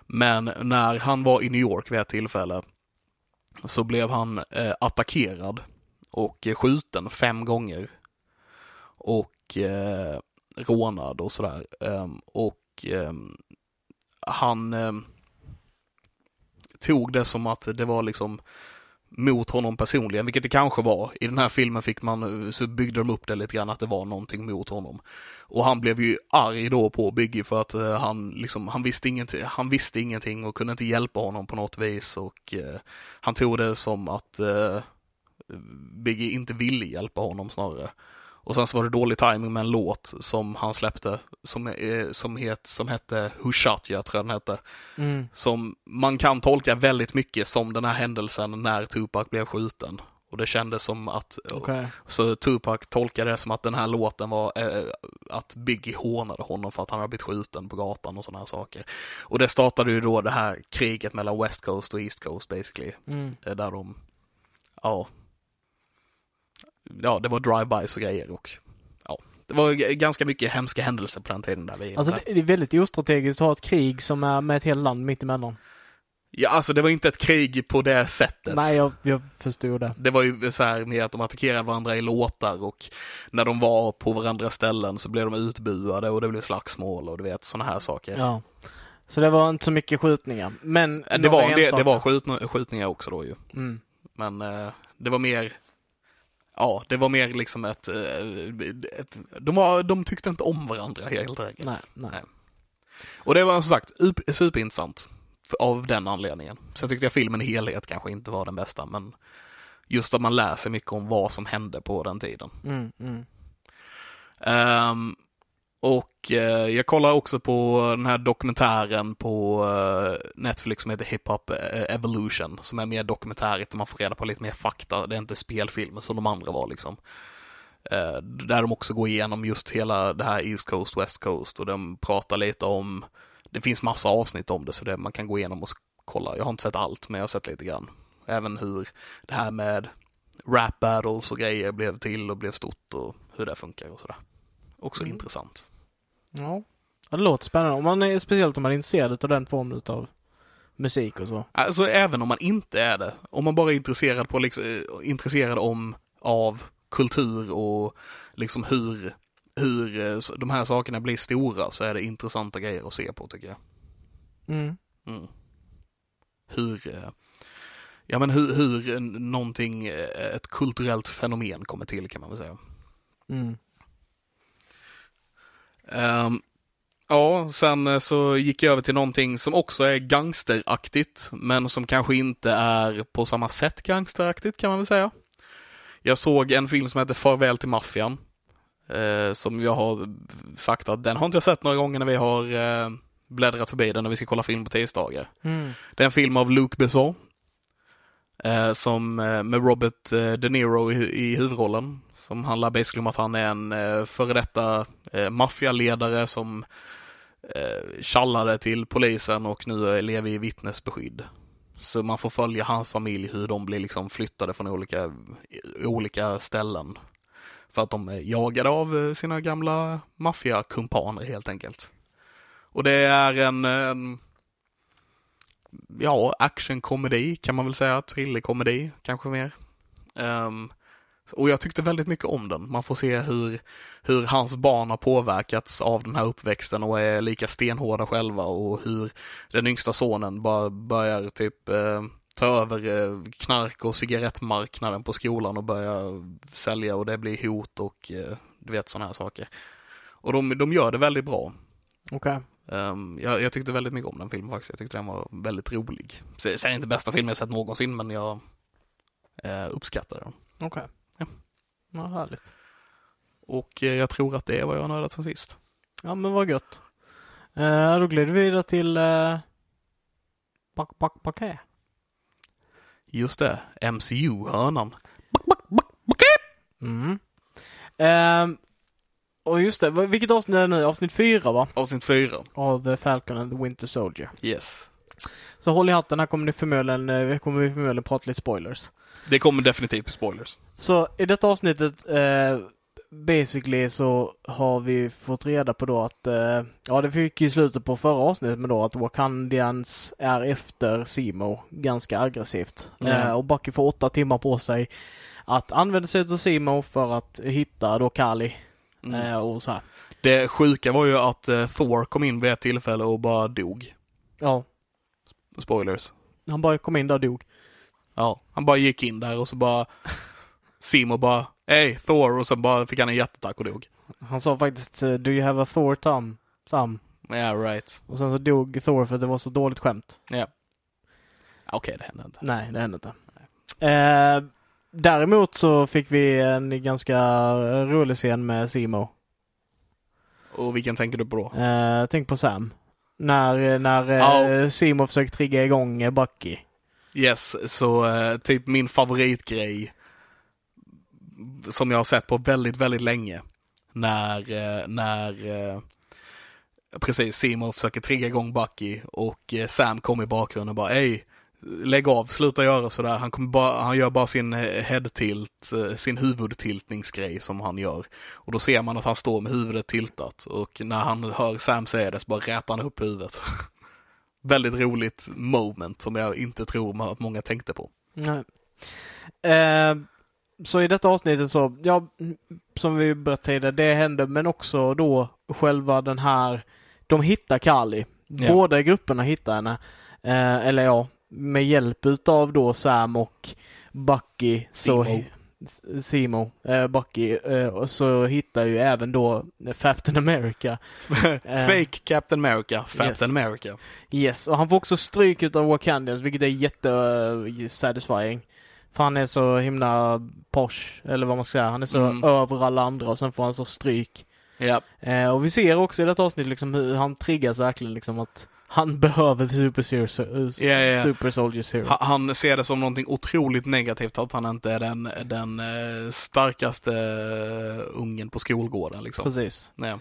Men när han var i New York vid ett tillfälle så blev han eh, attackerad och eh, skjuten fem gånger. Och eh, rånad och sådär. Ehm, och ehm, han ehm, tog det som att det var liksom mot honom personligen, vilket det kanske var. I den här filmen fick man, eh, så byggde de upp det lite grann att det var någonting mot honom. Och han blev ju arg då på Biggie för att eh, han liksom, han visste ingenting, han visste ingenting och kunde inte hjälpa honom på något vis och eh, han tog det som att eh, Biggie inte ville hjälpa honom snarare. Och sen så var det dålig timing med en låt som han släppte som, som, het, som hette You, tror jag den hette Mm. som man kan tolka väldigt mycket som den här händelsen när Tupac blev skjuten. Och det kändes som att, Okej. så Tupac tolkade det som att den här låten var eh, att Biggie hånade honom för att han hade blivit skjuten på gatan och sådana här saker. Och det startade ju då det här kriget mellan West Coast och East Coast basically. Mm. Eh, Där de, ja, ja det var drive-bys och grejer och ja, Det var ganska mycket hemska händelser på den tiden där vi Alltså det är väldigt ostrategiskt att ha ett krig som är med ett helt land mitt emellan. Ja, alltså det var inte ett krig på det sättet. Nej, jag, jag förstod det. Det var ju så här med att de attackerade varandra i låtar och när de var på varandra ställen så blev de utbuade och det blev slagsmål och du vet sådana här saker. Ja. Så det var inte så mycket skjutningar. Men Det, var, det, det var skjutningar också då ju. Mm. Men eh, det var mer, ja, det var mer liksom ett, eh, ett de, var, de tyckte inte om varandra helt enkelt. Nej, nej. Nej. Och det var som sagt up- superintressant av den anledningen. Så tyckte jag filmen i helhet kanske inte var den bästa, men just att man lär sig mycket om vad som hände på den tiden. Mm, mm. Ehm, och eh, jag kollar också på den här dokumentären på eh, Netflix som heter Hip Hop eh, Evolution, som är mer dokumentärigt där man får reda på lite mer fakta. Det är inte spelfilmer som de andra var liksom. Eh, där de också går igenom just hela det här East Coast, West Coast och de pratar lite om, det finns massa avsnitt om det så det, man kan gå igenom och kolla. Jag har inte sett allt, men jag har sett lite grann. Även hur det här med rap battles och grejer blev till och blev stort och hur det funkar och sådär. Också Mm. intressant. Ja. ja. Det låter spännande. Om man är, speciellt om man är intresserad av den formen av musik och så. Alltså även om man inte är det, om man bara är intresserad på liksom, eh, intresserad om, av kultur och liksom hur, hur eh, de här sakerna blir stora så är det intressanta grejer att se på tycker jag. Mm. Mm. Hur, eh, ja men hur, hur någonting, ett kulturellt fenomen kommer till kan man väl säga. Mm. Ehm, ja, sen eh, så gick jag över till någonting som också är gangsteraktigt, men som kanske inte är på samma sätt gangsteraktigt kan man väl säga. Jag såg en film som heter Farväl till maffian. Eh, som jag har sagt att den har inte jag sett några gånger när vi har eh, bläddrat förbi den när vi ska kolla film på tisdagar. Mm. Det är en film av Luc Besson. Eh, som, eh, med Robert eh, De Niro i, i huvudrollen. Som handlar basically om att han är en eh, före detta eh, maffialedare som eh, tjallade till polisen och nu lever i vittnesbeskydd. Så man får följa hans familj, hur de blir liksom flyttade från olika, olika ställen. För att de är jagade av eh, sina gamla maffiakumpaner helt enkelt. Och det är en, en ja, actionkomedi kan man väl säga, thrillerkomedi kanske mer. Um, och jag tyckte väldigt mycket om den. Man får se hur, hur hans barn har påverkats av den här uppväxten och är lika stenhårda själva och hur den yngsta sonen bara börjar typ eh, ta över eh, knark och cigarettmarknaden på skolan och börja sälja och det blir hot och eh, du vet sådana här saker. Och de, de gör det väldigt bra. Okej. Um, jag, jag tyckte väldigt mycket om den filmen faktiskt. Jag tyckte den var väldigt rolig. Sen är inte bästa filmen jag sett någonsin, men jag uh, uppskattar den. Okej. Ja. Ja, härligt. Och eh, jag tror att det är vad jag har nördat sen sist. Ja, men vad gött. Uh, då glider vi vidare till uh, Back, back, Backé. Just det, MCU-hörnan. Mm. Ehm, och just det, vilket avsnitt är det nu? Avsnitt fyra va? Avsnitt fyra. Av eh, Falcon and the Winter Soldier. Yes. Så håll i hatten, här kommer ni förmodligen, eh, kommer vi förmodligen prata lite spoilers. Det kommer definitivt spoilers. Så i detta avsnittet eh, basically så har vi fått reda på då att, eh, ja det fick ju slutet på förra avsnittet men då att Wakandians är efter Simo ganska aggressivt. Ja. Eh, och Bucky får åtta timmar på sig att använda sig av Simo för att hitta då Kali Mm. eh, och så här. Det sjuka var ju att eh, Thor kom in vid ett tillfälle och bara dog. Ja, Spoilers. han bara kom in där och dog. Ja, han bara gick in där och så bara Simo bara Hej Thor och så bara fick han en hjärtattack och dog. Han sa faktiskt eh, Do you have a Thor thumb? thumb? Yeah right. Och sen så dog Thor för att det var så dåligt skämt. Ja. Okej, det hände inte. Nej, det hände inte. Eh, däremot så fick vi en ganska rolig scen med Simo. Och vilken tänker du på då? Eh, tänk på Sam. När, när eh, Simo försöker trigga igång eh, Bucky. Yes, så eh, typ min favoritgrej som jag har sett på väldigt, väldigt länge. När, eh, när eh, precis Simo försöker trigga igång Bucky och Sam kommer i bakgrunden och bara Hej, lägg av, sluta göra sådär. Han, kommer bara, han gör bara sin head-tilt, eh, sin huvudtiltningsgrej som han gör. Och då ser man att han står med huvudet tiltat och när han hör Sam säga det så bara rätar han upp huvudet. Väldigt roligt moment som jag inte tror att många tänkte på. Nej. Eh, så i detta avsnittet så, ja, som vi berättade, det hände men också då själva den här, de hittar Kali. Ja. Båda grupperna hittar henne. Eh, eller ja, med hjälp utav då Sam och Bucky så Simo. Simo, eh, Bucky, eh, så hittar ju även då Captain America. Fake Captain America, Captain yes. America. Yes, och han får också stryk utav Wakandians, vilket är jätte uh, satisfying. För han är så himla posh, eller vad man ska säga. Han är så Mm. över alla andra och sen får han så stryk. Ja, Eh, och vi ser också i detta avsnitt liksom hur han triggas verkligen liksom att han behöver Super, Series, ja, ja. Super Soldier Serum. Ha- Han ser det som någonting otroligt negativt att han inte är den, den eh, starkaste eh, ungen på skolgården liksom. Precis. Ja.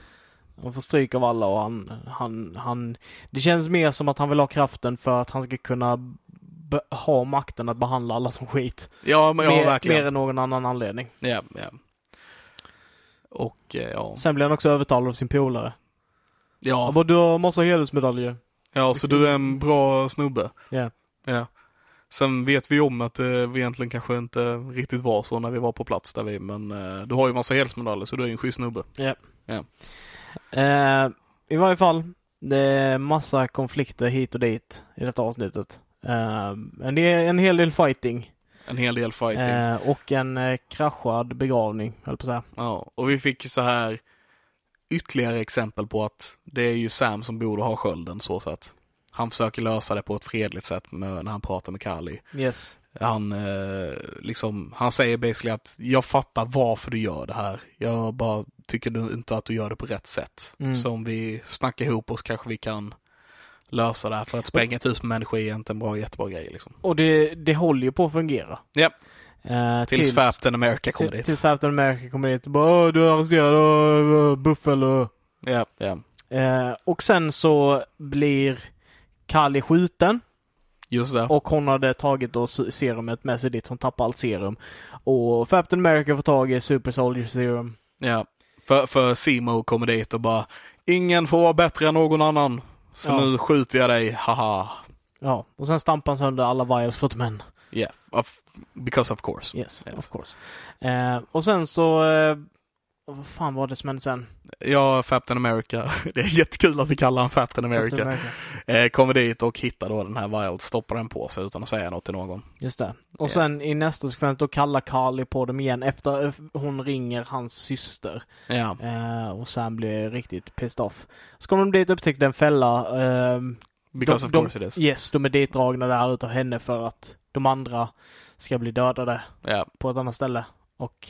Han får stryk av alla och han, han, han... Det känns mer som att han vill ha kraften för att han ska kunna ha makten att behandla alla som skit. Ja, men ja, mer, verkligen. mer än någon annan anledning. Ja, ja. Och eh, ja. Sen blir han också övertalad av sin polare. Ja, Han bara, du har massa hedersmedaljer. Ja, så du är en bra snubbe. Ja. Ja. Sen vet vi om att det egentligen kanske inte riktigt var så när vi var på plats där vi, men eh, du har ju massa hedersmedaljer så du är en schysst snubbe. Eh, I varje fall, det är massa konflikter hit och dit i detta avsnittet. Eh, en, del, en hel del fighting. En hel del fighting. Eh, och en eh, kraschad begravning, höll på att säga. Ja, och vi fick så här ytterligare exempel på att det är ju Sam som borde ha skölden så sätt. Han försöker lösa det på ett fredligt sätt med, när han pratar med Kali. Yes. Han, eh, liksom, han säger basically att jag fattar varför du gör det här. Jag bara tycker du inte att du gör det på rätt sätt. Mm. Så om vi snackar ihop oss kanske vi kan lösa det här. För att spränga ett hus med människor är inte en bra, jättebra grej liksom. Och det, det håller ju på att fungera. Ja, Eh, tills Captain America kommer till- dit. Tills Captain America kommer dit och bara "Åh, du är arresterad uh, Buffel och... Ja, ja. Eh, och sen så blir Kali skjuten Just det. och hon hade tagit då se- serumet med sig dit. Hon tappade allt serum. Och Captain America får tag i Super Soldier Serum. Ja, för, för Simo kommer dit och bara Ingen får vara bättre än någon annan. Så Ja. nu skjuter jag dig, haha. Ja, och sen stampar han sönder alla vials för män. Yeah, of, because of course. Yes, Yes. of course. Eh, och sen så... Eh, vad fan var det som hände sen? Ja, Captain America. Det är jättekul att vi kallar honom Captain America. America. Eh, kommer dit och hittar då den här Wild, stoppar den på sig utan att säga något till någon. Just det. Och sen i nästa sekvens då kallar Carly på dem igen efter eh, hon ringer hans syster. Ja, Eh, och Sam blir riktigt pissed off. Så kommer de dit och upptäcker en fälla. Because de, of de, course it is. Yes, de är ditdragna där utav henne för att de andra ska bli dödade Ja, på ett annat ställe. Och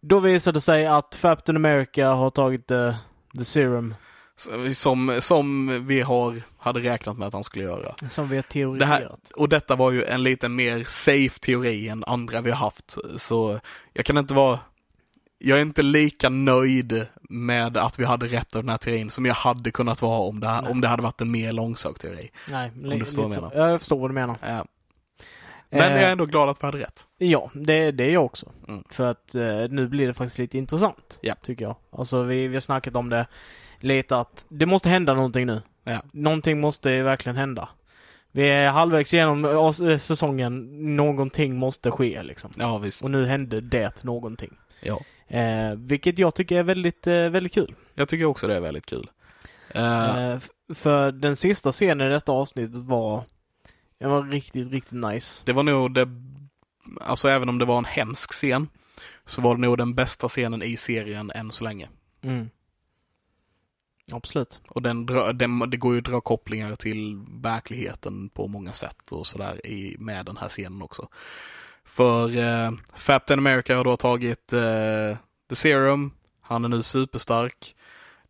då visar det sig att Captain America har tagit the, the serum som, som vi har, hade räknat med att han skulle göra. som vi har Det teoriserat. här, och detta var ju en lite mer safe teori än andra vi har haft. Så jag kan inte vara, jag är inte lika nöjd med att vi hade rätt av den här teorin som jag hade kunnat vara om det, här, om det hade varit en mer långsökt teori. Nej, li- du förstår vad jag så. Ja, jag förstår vad du menar. Ja. Men Eh, jag är ändå glad att vi hade rätt. Ja, det, det är jag också. Mm. För att eh, nu blir det faktiskt lite intressant. Ja. Tycker jag. Alltså vi, vi har snackat om det lite att det måste hända någonting nu. Ja. Någonting måste verkligen hända. Vi är halvvägs igenom eh, säsongen. Någonting måste ske liksom. Ja, visst. Och nu hände det någonting. Ja. Eh, vilket jag tycker är väldigt, eh, väldigt kul. Jag tycker också det är väldigt kul. Eh, Eh, för den sista scenen i detta avsnittet var, den var riktigt, riktigt nice. det var nog det, alltså även om det var en hemsk scen, så var det nog den bästa scenen i serien än så länge. Mm. Absolut. Och den, den, det går ju att dra kopplingar till verkligheten på många sätt och sådär med den här scenen också. För eh, Captain America har då tagit eh, The Serum, han är nu superstark.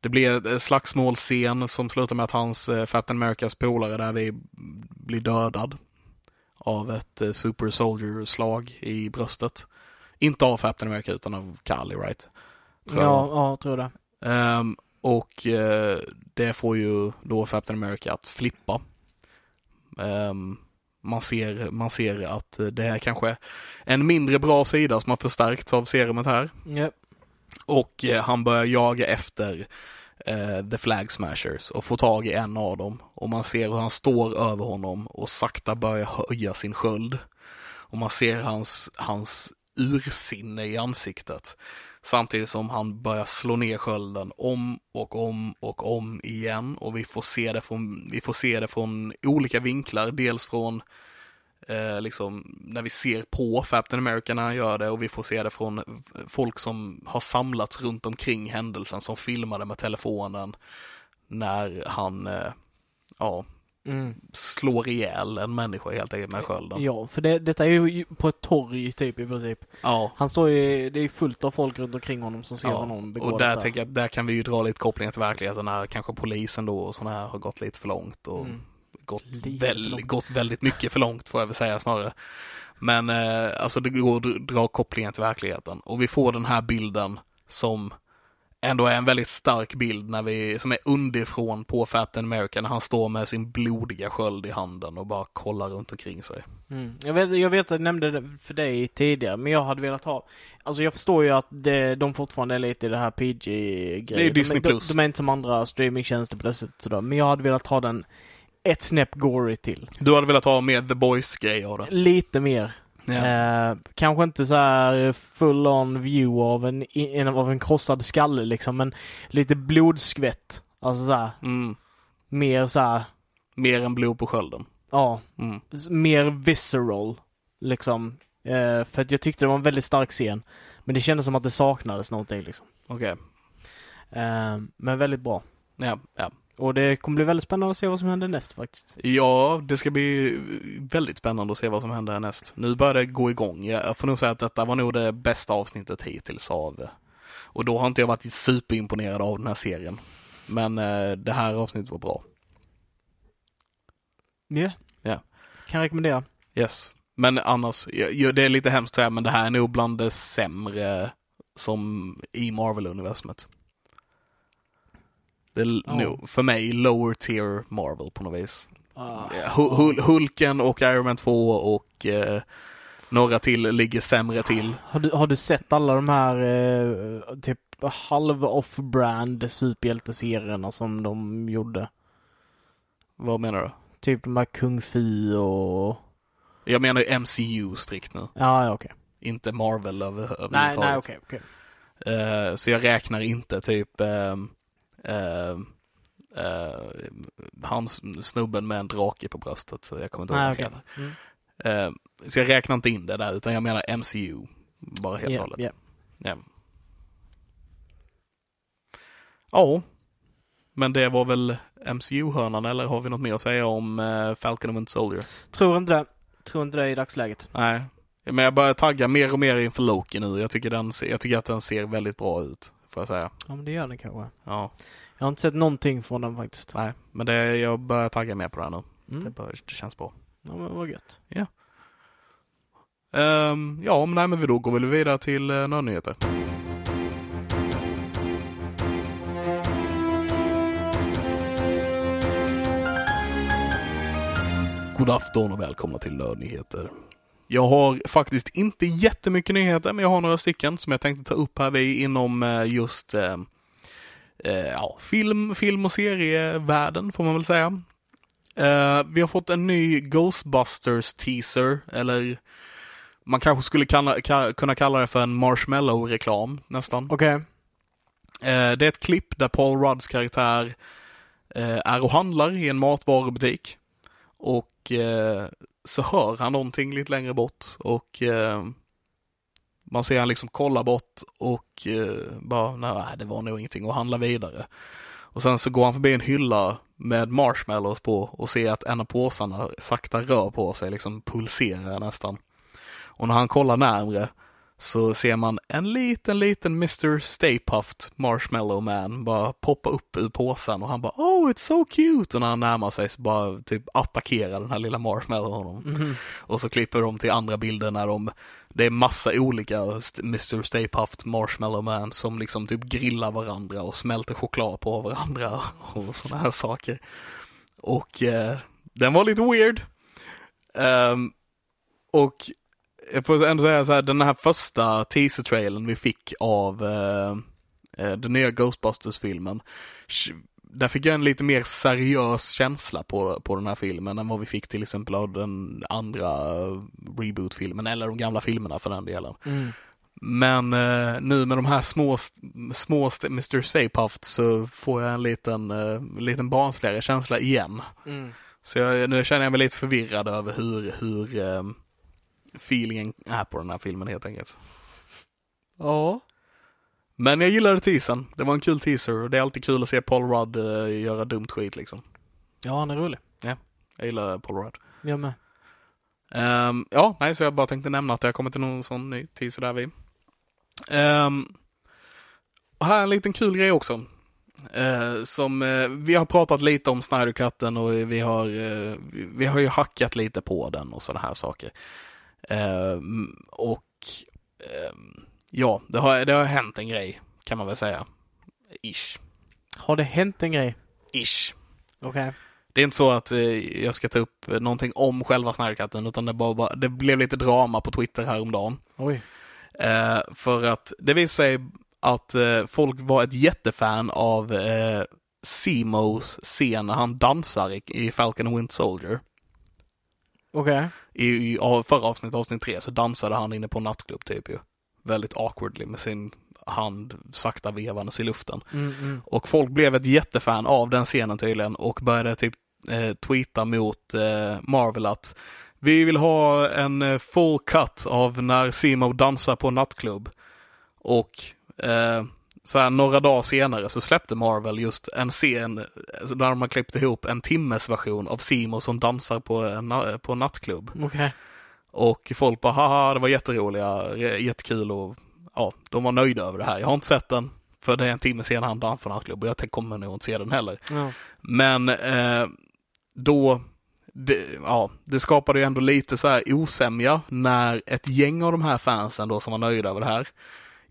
Det blir en slagsmålscen som slutar med att hans eh, Captain Americas polare där vi blir dödad av ett eh, Super Soldier-slag i bröstet. Inte av Captain America utan av Kali, right? Tror jag. Ja, ja, jag tror det. Ehm, och eh, det får ju då Captain America att flippa. Ehm, man ser, man ser att det är kanske en mindre bra sida som har förstärkts av serumet här. Ja. Och eh, han börjar jaga efter eh, The Flag Smashers och får tag i en av dem. Och man ser hur han står över honom och sakta börjar höja sin sköld. Och man ser hans, hans ursinne i ansiktet. Samtidigt som han börjar slå ner skölden om och om och om igen. Och vi får se det från, vi får se det från olika vinklar. Dels från eh, liksom när vi ser på Captain America när han gör det och vi får se det från folk som har samlats runt omkring händelsen som filmade med telefonen när han, eh, ja, Mm. slår ihjäl en människa helt enkelt med skölden. Ja, för det, detta är ju på ett torg typ i princip. Ja. Han står ju, det är fullt av folk runt omkring honom som ser Ja, honom begå och där detta. tänker jag där kan vi ju dra lite kopplingar till verkligheten när kanske polisen då och sådana här har gått lite för långt och Mm. gått, väl, gått väldigt mycket för långt får jag väl säga snarare. Men eh, alltså det går att dra kopplingar till verkligheten och vi får den här bilden som ändå är en väldigt stark bild när vi, som är underifrån på Captain America när han står med sin blodiga sköld i handen och bara kollar runt omkring sig. Mm. Jag, vet, jag vet att jag nämnde det för dig tidigare, men jag hade velat ha Alltså jag förstår ju att det, de fortfarande är lite i det här PG-grejen. Det är Disney de, de, de är inte som andra streamingtjänster plötsligt sådär, men jag hade velat ha den ett snäpp gory till. Du hade velat ha med The Boys-grej av det? Lite mer. Ja. Eh, kanske inte så här full on view av en, en, av en krossad skalle liksom, men lite blodskvätt. Alltså så här, Mm. mer så här, Mer än blod på skölden. ja, Mm. mer visceral. Liksom. Eh, för att jag tyckte det var en väldigt stark scen. Men det kändes som att det saknades någonting liksom. Okej. Eh, men väldigt bra. Ja, ja. Och det kommer bli väldigt spännande att se vad som händer näst faktiskt. Ja, det ska bli väldigt spännande att se vad som händer härnäst. Nu börjar det gå igång. Jag får nog säga att detta var nog det bästa avsnittet hittills av och då har inte jag varit superimponerad av den här serien. Men eh, det här avsnittet var bra. Ja. Ja. Kan jag rekommendera. Yes. Men annars, det är lite hemskt att säga, men det här är nog bland det sämre som i Marvel-universumet. Det är Ja. nog, för mig, lower tier Marvel på något vis. Ah. Hul- Hul- Hulken och Iron Man 2 och eh, några till ligger sämre till. Har, du, har du sett alla de här eh, typ halv off-brand superhjälteserierna som de gjorde? Vad menar du? Typ de här Kung Fu och... Jag menar ju MCU strikt nu, Ja, ja okej. inte Marvel över, Nej, överhuvudtaget. nej okej, okej. Eh, så jag räknar inte typ ehm, eh, han snubben med en drake på bröstet, så jag kommer inte ihåg okej. heter. Mm. Eh, så jag räknar inte in det där, utan jag menar MCU, bara helt och Ja, hållet. ja. Ja. Ja. Men det var väl MCU-hörnan, eller har vi något mer att säga om eh, Falcon and Winter Soldier? Tror inte det. Tror inte det i dagsläget. Nej. Men jag börjar tagga mer och mer inför Loki nu. Jag tycker, den, jag tycker att den ser väldigt bra ut, får jag säga. Ja, men det gör den kanske. Ja. Jag har inte sett någonting från den faktiskt. Nej, men det, jag börjar tagga mer på det här nu. Det, Mm. bör, det känns bra. Ja, men vad gött. Ehm, ja, men nej, men vi då går väl vidare till uh, nördnyheter. God afton och välkomna till Nördnyheter. Jag har faktiskt inte jättemycket nyheter, men jag har några stycken som jag tänkte ta upp här vi inom eh, just eh, eh, ja, film, film och serievärlden får man väl säga. Eh, vi har fått en ny Ghostbusters teaser, eller man kanske skulle kalla, ka, kunna kalla det för en marshmallow-reklam nästan. Okej. Eh, det är ett klipp där Paul Rudds karaktär eh, är och handlar i en matvarubutik. Och eh, så hör han någonting lite längre bort och eh, man ser han liksom kolla bort och eh, bara, nej det var nog ingenting och handla vidare. Och sen så går han förbi en hylla med marshmallows på och ser att en av påsarna sakta rör på sig, liksom pulserar nästan. Och när han kollar närmre så ser man en liten, liten Mr. Stay Puft Marshmallow Man bara poppa upp ur påsen och han bara Oh, it's so cute! Och när han närmar sig så bara typ attackerar den här lilla Marshmallow honom. Mhm. Och så klipper de till andra bilder när de, det är massa olika Mr. Stay Puft Marshmallow Man som liksom typ grillar varandra och smälter choklad på varandra och sådana här saker. Och eh, den var lite weird. Ehm, och jag får ändå säga så här, den här första teaser-trailern vi fick av eh, eh, den nya Ghostbusters-filmen, där fick jag en lite mer seriös känsla på, på den här filmen än vad vi fick till exempel av den andra reboot-filmen, eller de gamla filmerna för den delen. Mm. Men eh, nu med de här små, små Mr. Stay-Puft så får jag en liten, eh, liten barnsligare känsla igen. Mm. Så jag, nu känner jag mig lite förvirrad över hur, hur eh, feelingen är på den här filmen helt enkelt. Ja. Men jag gillade teasern. Det var en kul teaser och det är alltid kul att se Paul Rudd eh, göra dumt skit liksom. Ja, han är rolig. Jag gillar Paul Rudd. Jag med. Ehm, ja, nej, så jag bara tänkte nämna att det har kommit till någon sån ny teaser där vi. Um, och här är en liten kul grej också. Eh, som, eh, vi har pratat lite om Snyder-katten och vi har, eh, vi, vi har ju hackat lite på den och sådana här saker. Ehm, och ehm, ja, det har, det har hänt en grej kan man väl säga. Ish. Har det hänt en grej? Ish. Okej. Det är inte så att eh, jag ska ta upp någonting om själva Snyder-katten utan det, bara, det blev lite drama på Twitter häromdagen. Oj. Eh, för att det visade sig att eh, folk var ett jättefan av eh, Simos scen när han dansar i, i Falcon and Winter Soldier. Okej. I, i förra avsnittet, avsnitt tre, så dansade han inne på en nattklubb typ ju. Väldigt awkwardly med sin hand sakta vevandes i luften. Mm, mm. Och folk blev ett jättefan av den scenen tydligen och började typ eh, tweeta mot eh, Marvel att vi vill ha en eh, full cut av när Simo dansar på nattklubb. Och eh, så här, några dagar senare så släppte Marvel just en scen eh, där de har klippt ihop en timmes version av Simo som dansar på en, på en nattklubb. Okej. Och folk bara haha, det var jätteroliga, jättekul och ja, de var nöjda över det här. Jag har inte sett den, för det är en timme sedan han dansade på nattklubb och jag kommer nog inte se den heller. Ja. Men eh, då, det, ja, det skapade ju ändå lite så här osämja när ett gäng av de här fansen då som var nöjda över det här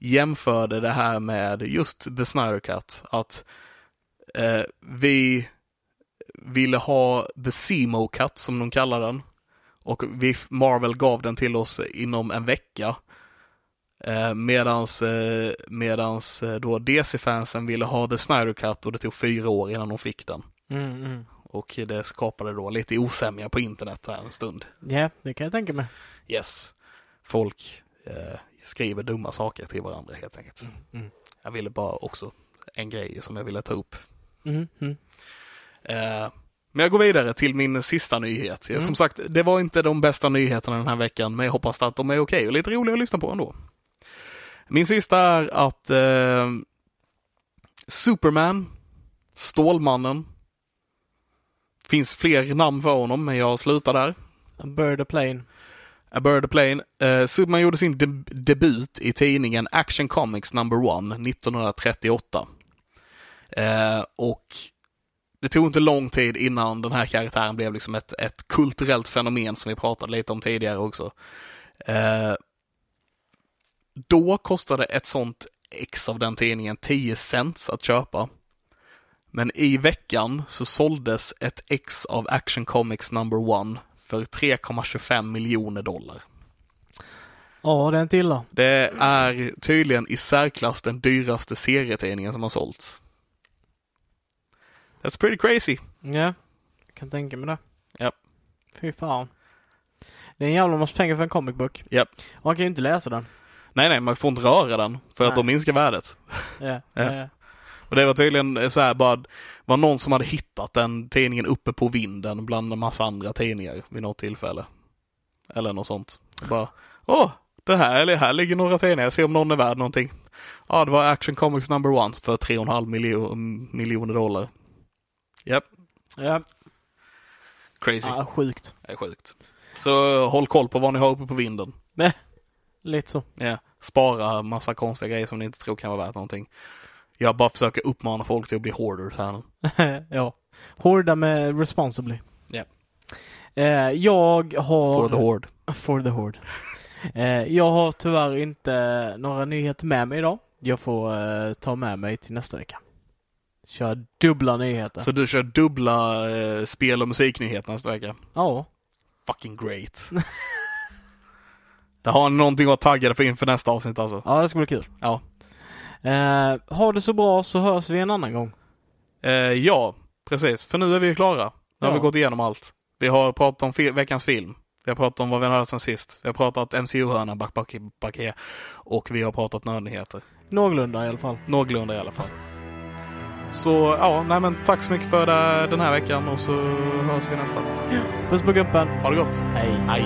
jämförde det här med just The Snyder Cut. Att eh, vi ville ha The Simo Cut som de kallar den. Och vi, Marvel gav den till oss inom en vecka. Eh, medans, eh, medans eh, då DC-fansen ville ha The Snyder Cut och det tog fyra år innan de fick den. Mm, mm. Och det skapade då lite osämja på internet här en stund. Ja, det kan jag tänka mig. Yes. Folk eh, skriver dumma saker till varandra helt enkelt. Mm. Jag ville bara också en grej som jag ville ta upp. Mm, mm. Eh, men jag går vidare till min sista nyhet. Mm. Som sagt, det var inte de bästa nyheterna den här veckan, men jag hoppas att de är okej och lite roliga att lyssna på ändå. Min sista är att eh, Superman, Stålmannen, finns fler namn för honom, men jag slutar där. Bird a plane. A Bird a Plane. Uh, Superman gjorde sin deb- debut i tidningen Action Comics number one 1938. Uh, eh, och det tog inte lång tid innan den här karaktären blev liksom ett, ett kulturellt fenomen som vi pratade lite om tidigare också. Uh, då kostade ett sånt ex av den tidningen 10 cents att köpa. Men i veckan så såldes ett ex av Action Comics number one för 3,25 miljoner dollar. Ja, det är inte illa. Det är tydligen i särklass den dyraste serietidningen som har sålts. That's pretty crazy. Ja, jag kan tänka mig det. Ja. Fy fan. Det är en jävla massa pengar för en comic book. Och Man kan ju inte läsa den. Nej, nej, man får inte röra den för att Nej. då minskar värdet. Ja. Ja. ja. Och det var tydligen så här bara, var någon som hade hittat den tidningen uppe på vinden bland en massa andra tidningar vid något tillfälle. Eller något sånt. Bara, åh, det här, eller här ligger några tidningar, se om någon är värd någonting. Ja, det var Action Comics number one för 3,5 miljo miljoner dollar. Japp, ja. crazy. ja sjukt. Det är sjukt. Så håll koll på vad ni har uppe på vinden. Lite så. Ja. Spara massa konstiga grejer som ni inte tror kan vara värt någonting. Jag bara försöker uppmana folk till att bli hoarders här nu. ja. Hårda med responsibly. Ja. Eh, jag har... For the hoard. For the Horde. Eh, jag har tyvärr inte några nyheter med mig idag. Jag får eh, ta med mig till nästa vecka. Kör dubbla nyheter. Så du kör dubbla eh, spel och musiknyheter nästa vecka? Ja. fucking great. det har någonting att vara taggade för inför nästa avsnitt alltså. Ja, det ska bli kul. Ja. Eh, ha det så bra så hörs vi en annan gång. Eh, ja, precis. För nu är vi klara. Nu har Ja. vi gått igenom allt. Vi har pratat om fi- veckans film. Vi har pratat om vad vi har hört sen sist. Vi har pratat MCU-hörnan, back, back, back, och vi har pratat nördnyheter. Någorlunda i alla fall. Någorlunda i alla fall. Så ja, nej men tack så mycket för det, den här veckan och så hörs vi nästa. Puss på gumpen. Ha det gott! Hej. Hej!